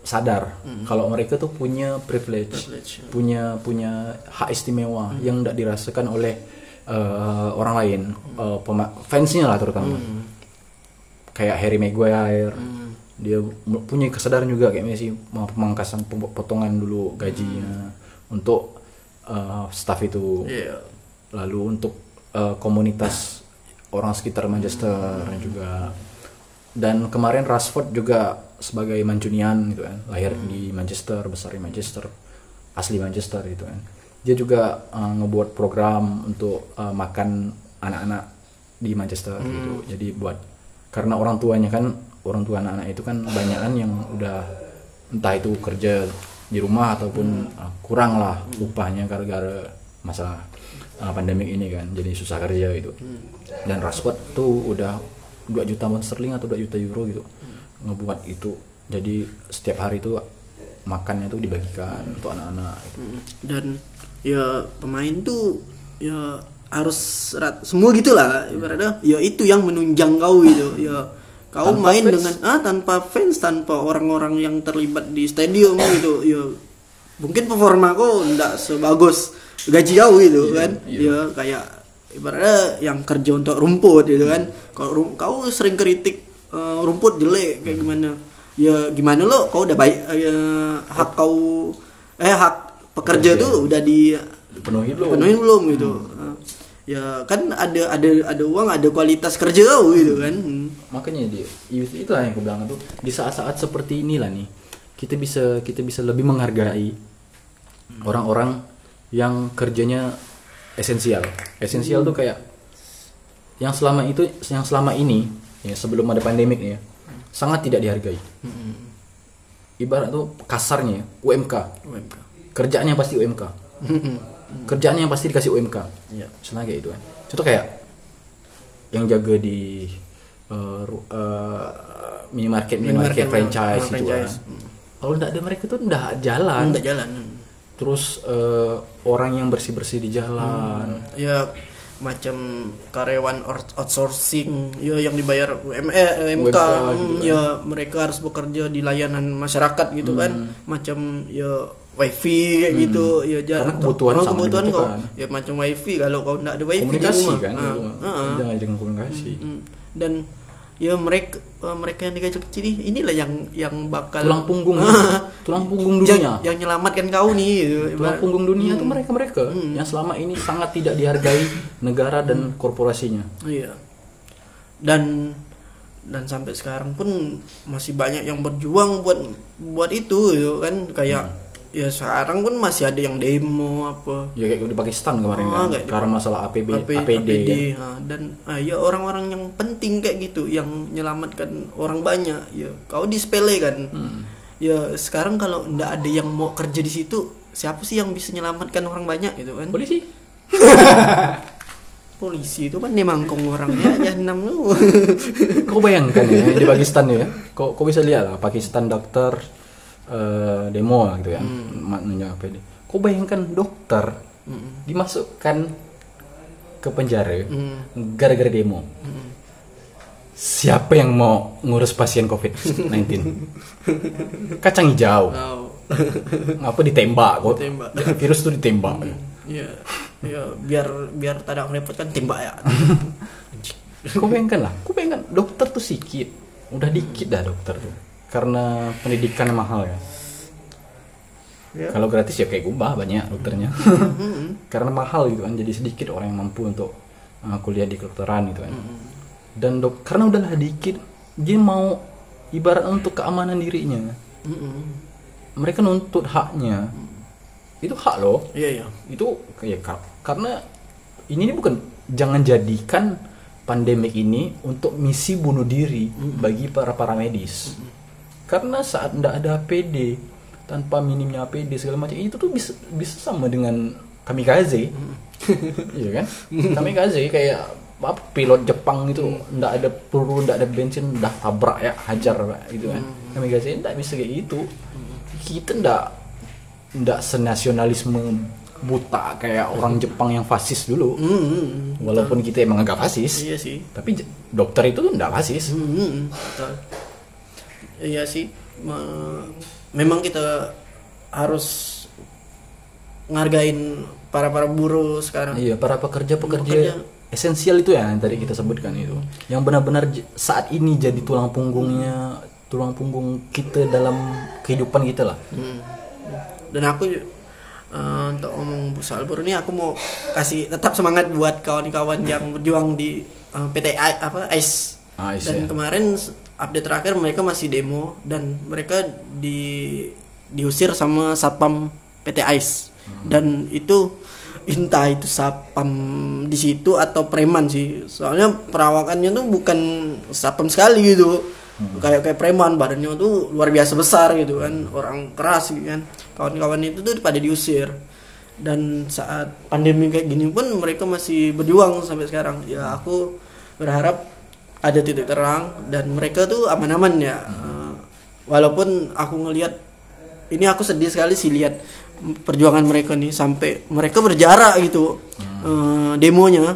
sadar kalau mereka tuh punya privilege, Hmm. Privilege, ya. punya punya hak istimewa yang tidak dirasakan oleh eh, orang lain pema- fansnya lah terutama. Hmm. kayak Harry Maguire. Dia m- punya kesadaran juga kayak Messi pemangkasan pem- potongan dulu gajinya untuk eh, staff itu. Iya. lalu untuk eh, komunitas orang sekitar Manchester juga. Dan kemarin Rashford juga sebagai Mancunian gitu kan lahir di Manchester besar di Manchester asli Manchester gitu kan dia juga eh, ngebuat program untuk eh, makan anak-anak di Manchester gitu. Jadi buat karena orang tuanya kan orang tua anak-anak itu kan banyakan yang udah entah itu kerja di rumah ataupun eh, kurang lah upahnya gara-gara masalah uh, pandemik ini kan. Jadi susah kerja gitu. Dan Rashford tuh udah 2 juta pound sterling atau 2 juta euro gitu ngebuat itu. Jadi setiap hari itu makannya tuh dibagikan untuk anak-anak gitu. dan ya pemain tuh ya harus rat, semua gitulah ibaratnya. Ya itu yang menunjang kau gitu ya. Kau Tanpa main fans. dengan ah tanpa fans tanpa orang-orang yang terlibat di stadium gitu ya. Mungkin performa kau ndak sebagus gaji kau gitu Iya, kan. iya. ya kayak ibaratnya yang kerja untuk rumput gitu kan. Kalau kau sering kritik eh, rumput jelek kayak gimana. Ya gimana lo? Kau udah baik eh, hak kau eh hak pekerja tuh udah di penuhi belum? penuhin belum gitu. Eh, ya kan ada ada ada uang ada kualitas kerja kau gitu kan. Hmm. makanya dia itu itu yang aku bilang tuh di saat-saat seperti inilah nih kita bisa kita bisa lebih menghargai orang-orang yang kerjanya esensial. Esensial tuh kayak yang selama itu yang selama ini ya sebelum ada pandemik nih ya sangat tidak dihargai. Ibarat tuh kasarnya ya, UMK UMK. Kerjaannya pasti UMK kerjaannya pasti dikasih UMK Iya. misalnya kayak itu kan. Contoh kayak yang jaga di uh, uh, minimarket minimarket Minimarket, franchise franchise. kan. Kalau nggak ada mereka tuh nggak jalan. Nggak jalan Hmm. terus uh, orang yang bersih bersih di jalan. Ya macam karyawan outsourcing ya yang dibayar UM, eh, UMK, UMK hmm, gitu kan. ya mereka harus bekerja di layanan masyarakat gitu kan. Macam ya wifi kayak gitu ya ja- Hmm. Karena kebutuhan sama kebutuhan kau dibutuhkan. ya macam wifi kalau kau nggak ada wifi di komunikasi rumah kan ah, ah, ah. jangan dengan komunikasi Hmm. dan ya mereka eh, mereka yang digaji kecil ini inilah yang yang bakal tulang punggung tulang punggung yang, dunia yang nyelamatkan kau nih gitu. tulang punggung dunia tuh mereka mereka yang selama ini sangat tidak dihargai negara dan korporasinya Iya. Dan dan sampai sekarang pun masih banyak yang berjuang buat buat itu gitu kan kayak ya sekarang pun masih ada yang demo apa. Ya kayak di Pakistan kemarin Ah, kan karena masalah APB AP, APD, APD, ya. dan ah, ya orang-orang yang penting kayak gitu yang menyelamatkan orang banyak ya kau disepele kan. Ya sekarang kalau ndak ada yang mau kerja di situ siapa sih yang bisa menyelamatkan orang banyak gitu kan? Polisi. Polisi itu kan memang kong orangnya jahanam lu kau bayangkan ya di Pakistan ya. Kau kau bisa lihat lah Pakistan dokter eh, demo lah gitu ya. Maknanya APD kau bayangkan dokter dimasukkan ke penjara gara-gara demo. Siapa yang mau ngurus pasien COVID-19 kacang hijau. Wow. apa ditembak kok? Ditembak. virus itu ditembak. Iya, ya biar biar tak ada repot kan tembak ya. kau bayangkan lah kau bayangkan dokter tuh sedikit udah dikit dah dokter tuh karena pendidikan mahal ya. Ya. kalau gratis ya kayak gubah banyak dokternya. Karena mahal gitu kan jadi sedikit orang yang mampu untuk uh, kuliah di kedokteran gitu kan. Dan dok karena udahlah dikit dia mau ibarat untuk keamanan dirinya. Mereka nuntut haknya. Itu hak loh. Iya iya. itu kayak ka- karena ini, ini bukan jangan jadikan pandemik ini untuk misi bunuh diri bagi para para medis karena saat tidak ada APD tanpa minimnya APD segala macam itu tuh bisa bisa sama dengan kamikaze. Iya kan? Kamikaze kayak apa pilot Jepang itu ndak ada peluru ndak ada bensin dah tabrak ya hajar Pak, gitu kan? Kamikaze ndak bisa kayak gitu. Kita ndak ndak senasionalisme buta kayak orang Jepang yang fasis dulu. Hmm, walaupun kita emang agak fasis iya sih. tapi dokter itu tuh ndak fasis. Hmm, betul. Iya sih. Me- memang kita harus ngargain para para buruh sekarang. iya para pekerja Pekerja. pekerja esensial itu ya yang tadi kita sebutkan itu yang benar-benar saat ini jadi tulang punggungnya tulang punggung kita dalam kehidupan kita lah Hmm. Dan aku eh, untuk ngomong soal buruh ini aku mau kasih tetap semangat buat kawan-kawan yang berjuang di eh, PT I- apa ICE Ah, ICE, dan ya. kemarin update terakhir mereka masih demo dan mereka di diusir sama satpam PT ICE Hmm. dan itu entah itu satpam di situ atau preman sih. Soalnya perawakannya tuh bukan satpam sekali gitu. Hmm. kayak kayak preman badannya tuh luar biasa besar gitu kan. Orang keras gitu kan. Kawan-kawan itu tuh pada diusir. Dan saat pandemi kayak gini pun mereka masih berjuang sampai sekarang. Ya aku berharap ada titik terang dan mereka tuh aman-aman ya. Eh, walaupun aku ngelihat ini aku sedih sekali sih lihat perjuangan mereka nih sampai mereka berjarak gitu eh, demonya.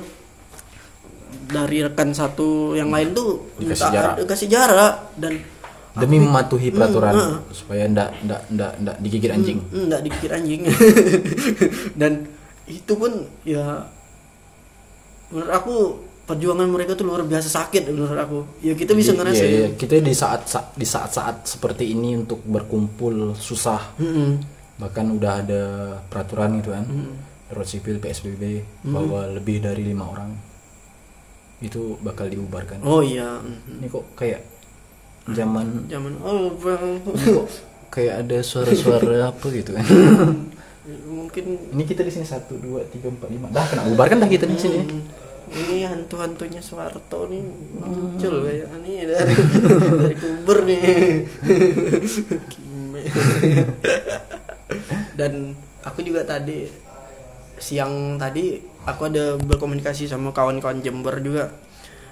Dari rekan satu yang lain tuh Dikasih jarak. dikasih jarak dan demi mematuhi peraturan heeh. supaya ndak ndak ndak ndak digigit anjing. enggak dikit anjing. Dan itu pun ya menurut aku perjuangan mereka tuh luar biasa sakit menurut aku. Ya kita bisa Jadi, ngerasain iya, iya. kita di saat sa- di saat-saat seperti ini untuk berkumpul susah. Mm-mm. bahkan udah ada peraturan gitu kan road sipil psbb bahwa lebih dari lima orang itu bakal diubarkan. Oh iya. Mm. ini kok kayak zaman zaman oh bang. kok kayak ada suara-suara apa gitu kan? Mungkin ini kita di sini satu dua tiga empat lima. Dah kena ubarkan dah kita di sini. Mm, ini hantu-hantunya Soeharto nih muncul kayak ini dari dari kubur nih. Dan aku juga tadi siang tadi aku ada berkomunikasi sama kawan-kawan Jember juga.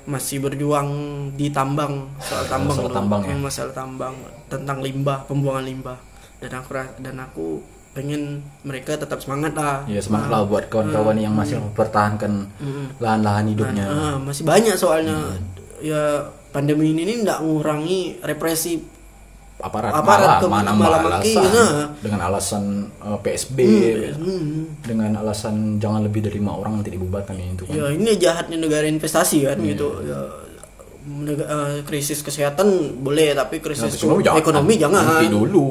Masih berjuang di tambang soal tambang Masalah loh. tambang ya? Masalah tambang. Tentang limbah pembuangan limbah. Dan aku dan aku pengen mereka tetap semangat lah ya semangat lah buat kawan-kawan yang masih mempertahankan lahan-lahan hidupnya Ah, masih banyak soalnya ya pandemi ini nih nggak ngurangi represi aparat, Aparat malah, ke- mana malah alasan nah. dengan alasan uh, PSB Hmm. dengan alasan jangan lebih dari lima orang nanti dibubarkan ya, itu kan ya ini jahatnya negara investasi kan Iya. gitu ya eh, krisis kesehatan boleh tapi krisis Nah, ekonomi jangan. ekonomi jangan Nanti dulu.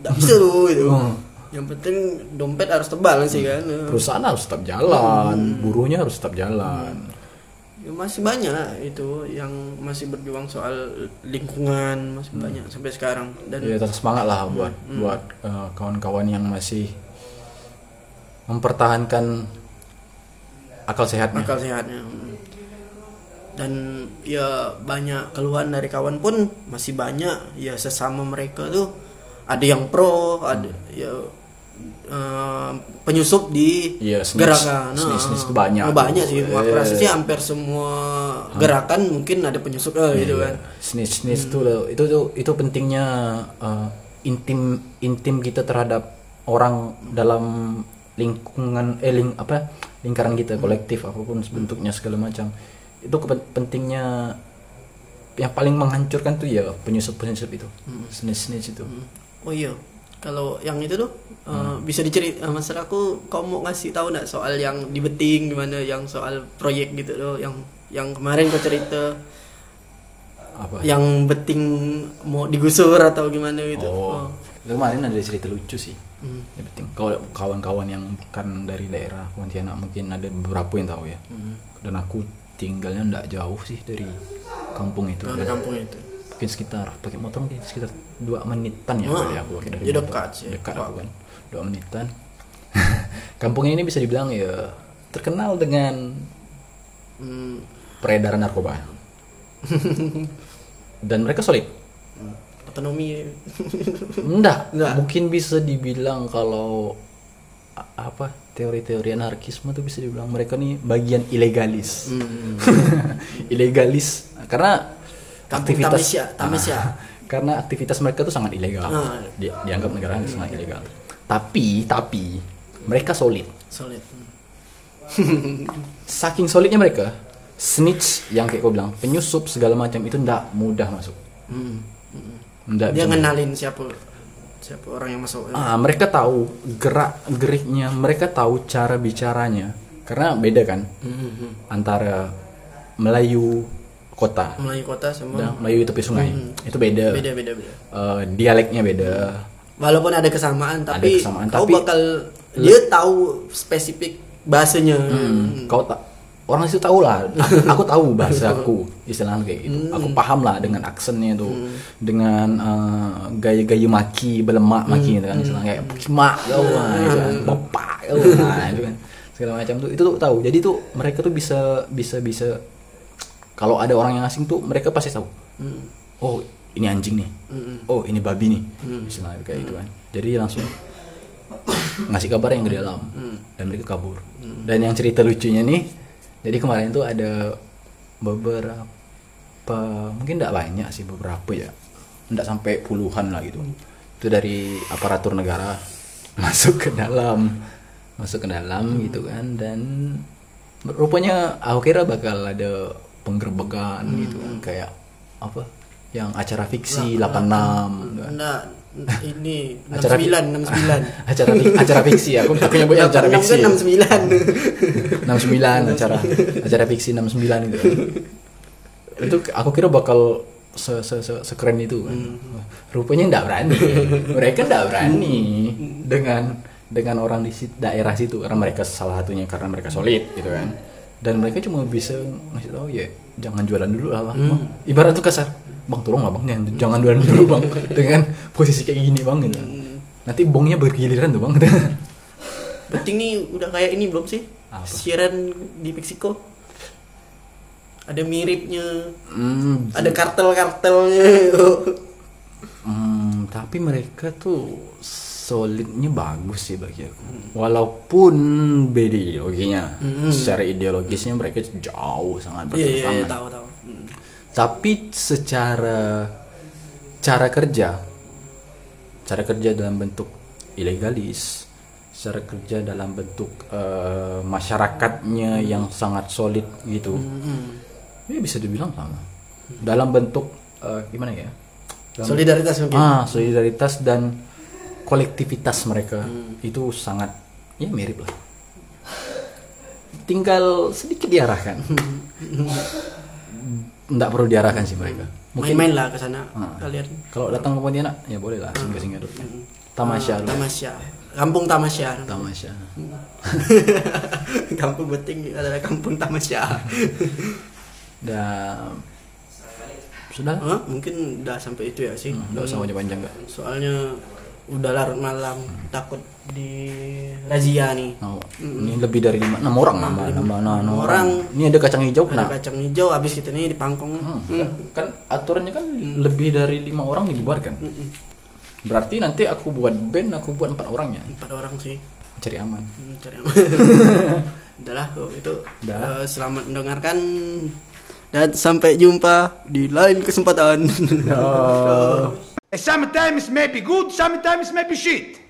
nggak bisa tuh gitu Hmm. Yang penting dompet harus tebal sih kan. Perusahaan harus tetap jalan Hmm. buruhnya harus tetap jalan. Ya, masih banyak itu yang masih berjuang soal lingkungan masih Hmm. banyak sampai sekarang. Dan ya tetap semangat lah buat Hmm. buat uh, kawan-kawan yang masih mempertahankan akal sehatnya. Akal sehatnya. Dan ya banyak keluhan dari kawan pun masih banyak. Ya sesama mereka tuh ada yang pro ada ya eh, penyusup di Iya, snitch. gerakan. Snitch- snitch banyak Oh, banyak tuh. sih Eh. aku rasa sih hampir semua gerakan mungkin ada penyusup eh, gitu kan. snitch snitch tuh loh, itu tuh itu pentingnya uh, intim intim kita terhadap orang dalam lingkungan eh ling, apa lingkaran kita kolektif apa pun bentuknya segala macam. Itu pentingnya yang paling menghancurkan tuh ya penyusup penyusup itu snitch snitch itu. Oh iya kalau yang itu tuh eh, bisa dicerita mas aku kau mau ngasih tahu nggak soal yang di beting gimana yang soal proyek gitu loh yang yang kemarin kau cerita? Apa? Yang beting mau digusur atau gimana gitu. Oh, Oh. kemarin ada cerita lucu sih. Hmm. yang penting kalau kawan-kawan yang bukan dari daerah Pontianak mungkin ada beberapa yang tahu ya. Hmm. dan aku tinggalnya ndak jauh sih dari kampung itu. Dari kampung itu mungkin sekitar pakai motor mungkin sekitar dua menitan ya kali aku pakai dari ya dekat sih. dekat aku kan. Dua menitan. Kampung ini bisa dibilang ya terkenal dengan hmm, peredaran narkoba. Dan mereka solid. Otonomi. Enggak, Enggak. mungkin bisa dibilang kalau apa teori-teori anarkisme tuh bisa dibilang mereka nih bagian ilegalis. Hmm. ilegalis. Karena Kampung aktivitas Tamesia, Tamesia. Ah, karena aktivitas mereka tuh sangat ilegal Ah. Di- dianggap negara sangat ilegal tapi tapi mereka solid solid saking solidnya mereka snitch yang kayak kau bilang penyusup segala macam itu ndak mudah masuk hmm. ndak dia ngenalin siapa siapa orang yang masuk Ah, mereka tahu gerak geriknya, mereka tahu cara bicaranya. Karena beda kan Hmm, antara Melayu kota. Melayu kota sama dan Melayu tepi sungai. Itu beda. Hmm. beda beda beda. Eh, dialeknya beda. walaupun ada kesamaan tapi kesamaan, kau tapi- bakal dia tahu spesifik bahasanya. Hmm, kau tak orang situ tahu lah. Aku, aku tahu bahasa aku istilahnya kayak gitu. Aku paham lah dengan aksennya tuh dengan eh, gaya-gaya maki belemak maki gitu kan istilahnya kayak mak kau lah gitu kan bapak kau lah itu kan. Segala macam tuh. Itu tuh tahu. Jadi tuh mereka tuh bisa bisa bisa kalau ada orang yang asing tuh mereka pasti tahu. Oh ini anjing nih. Oh ini babi nih. Istilahnya kayak gitu kan. Jadi langsung ngasih kabar yang ke dalam. Dan mereka kabur. Dan yang cerita lucunya nih jadi kemarin tuh ada beberapa mungkin tidak banyak sih beberapa ya. Tidak sampai puluhan lah gitu. Itu dari aparatur negara masuk ke dalam. Masuk ke dalam gitu kan. Dan rupanya aku kira bakal ada penggerbekan gitu. Kan kayak apa? Yang acara fiksi 86 gitu kan. nah ini Acara 69 69 acara acara fiksi aku aku nyebutnya acara fiksi. kan ya. 69 69 acara acara fiksi 69 gitu. Itu aku kira bakal se, se, se, sekeren itu kan. rupanya enggak berani. Mereka enggak berani dengan dengan orang di daerah situ. Karena mereka salah satunya karena mereka solid gitu kan dan mereka cuma bisa ngasih tahu ya jangan jualan dulu lah bang. Ibarat tuh kasar. Bang tolong lah bang. Jangan, jualan dulu bang. Dengan posisi kayak gini bang gitu. Nanti bongnya bergiliran tuh bang. Berarti ini udah kayak ini belum sih? Apa? Siaran di Meksiko. Ada miripnya, Hmm, ada kartel-kartelnya. Hmm, tapi mereka tuh solidnya bagus sih bagi aku. Walaupun beda ideologinya, secara ideologisnya mereka jauh sangat Iya, iya, iya, bertentangan. tahu tahu. Hmm. Tapi secara cara kerja, cara kerja dalam bentuk ilegalis, cara kerja dalam bentuk eh, masyarakatnya yang sangat solid gitu, ya bisa dibilang sama. Dalam bentuk eh, gimana ya? Dalam Solidaritas mungkin. Ah, solidaritas dan kolektivitas mereka itu sangat ya mirip lah. Tinggal sedikit diarahkan. Nggak perlu diarahkan sih mereka. Mungkin Main-main lah ke sana Ah. kalian. kalau datang ke Pontianak ya boleh lah singgah-singgah dulu. Tamasya Ah, dulu. Tamasya. Kampung Tamasya. Tamasya. kampung Beting adalah kampung Tamasya. Dan sudah. Hah? Mungkin udah sampai itu ya sih. Nggak usah panjang-panjang nggak. Soalnya udah larut malam, takut di razia nih. Oh, Ini lebih dari lima, enam orang nama, nama, Enam orang. orang. Ini ada kacang hijau. Ada Nah, kacang hijau habis kita nih di pangkong. Hmm, Hmm. kan aturannya kan lebih dari lima orang dibubarkan. Berarti nanti aku buat band, aku buat empat orangnya. Empat orang sih. Cari aman. Hmm, cari aman. Udahlah oh, itu. Udah. Eh, selamat mendengarkan dan sampai jumpa di lain kesempatan. Sometimes maybe good, sometimes maybe shit.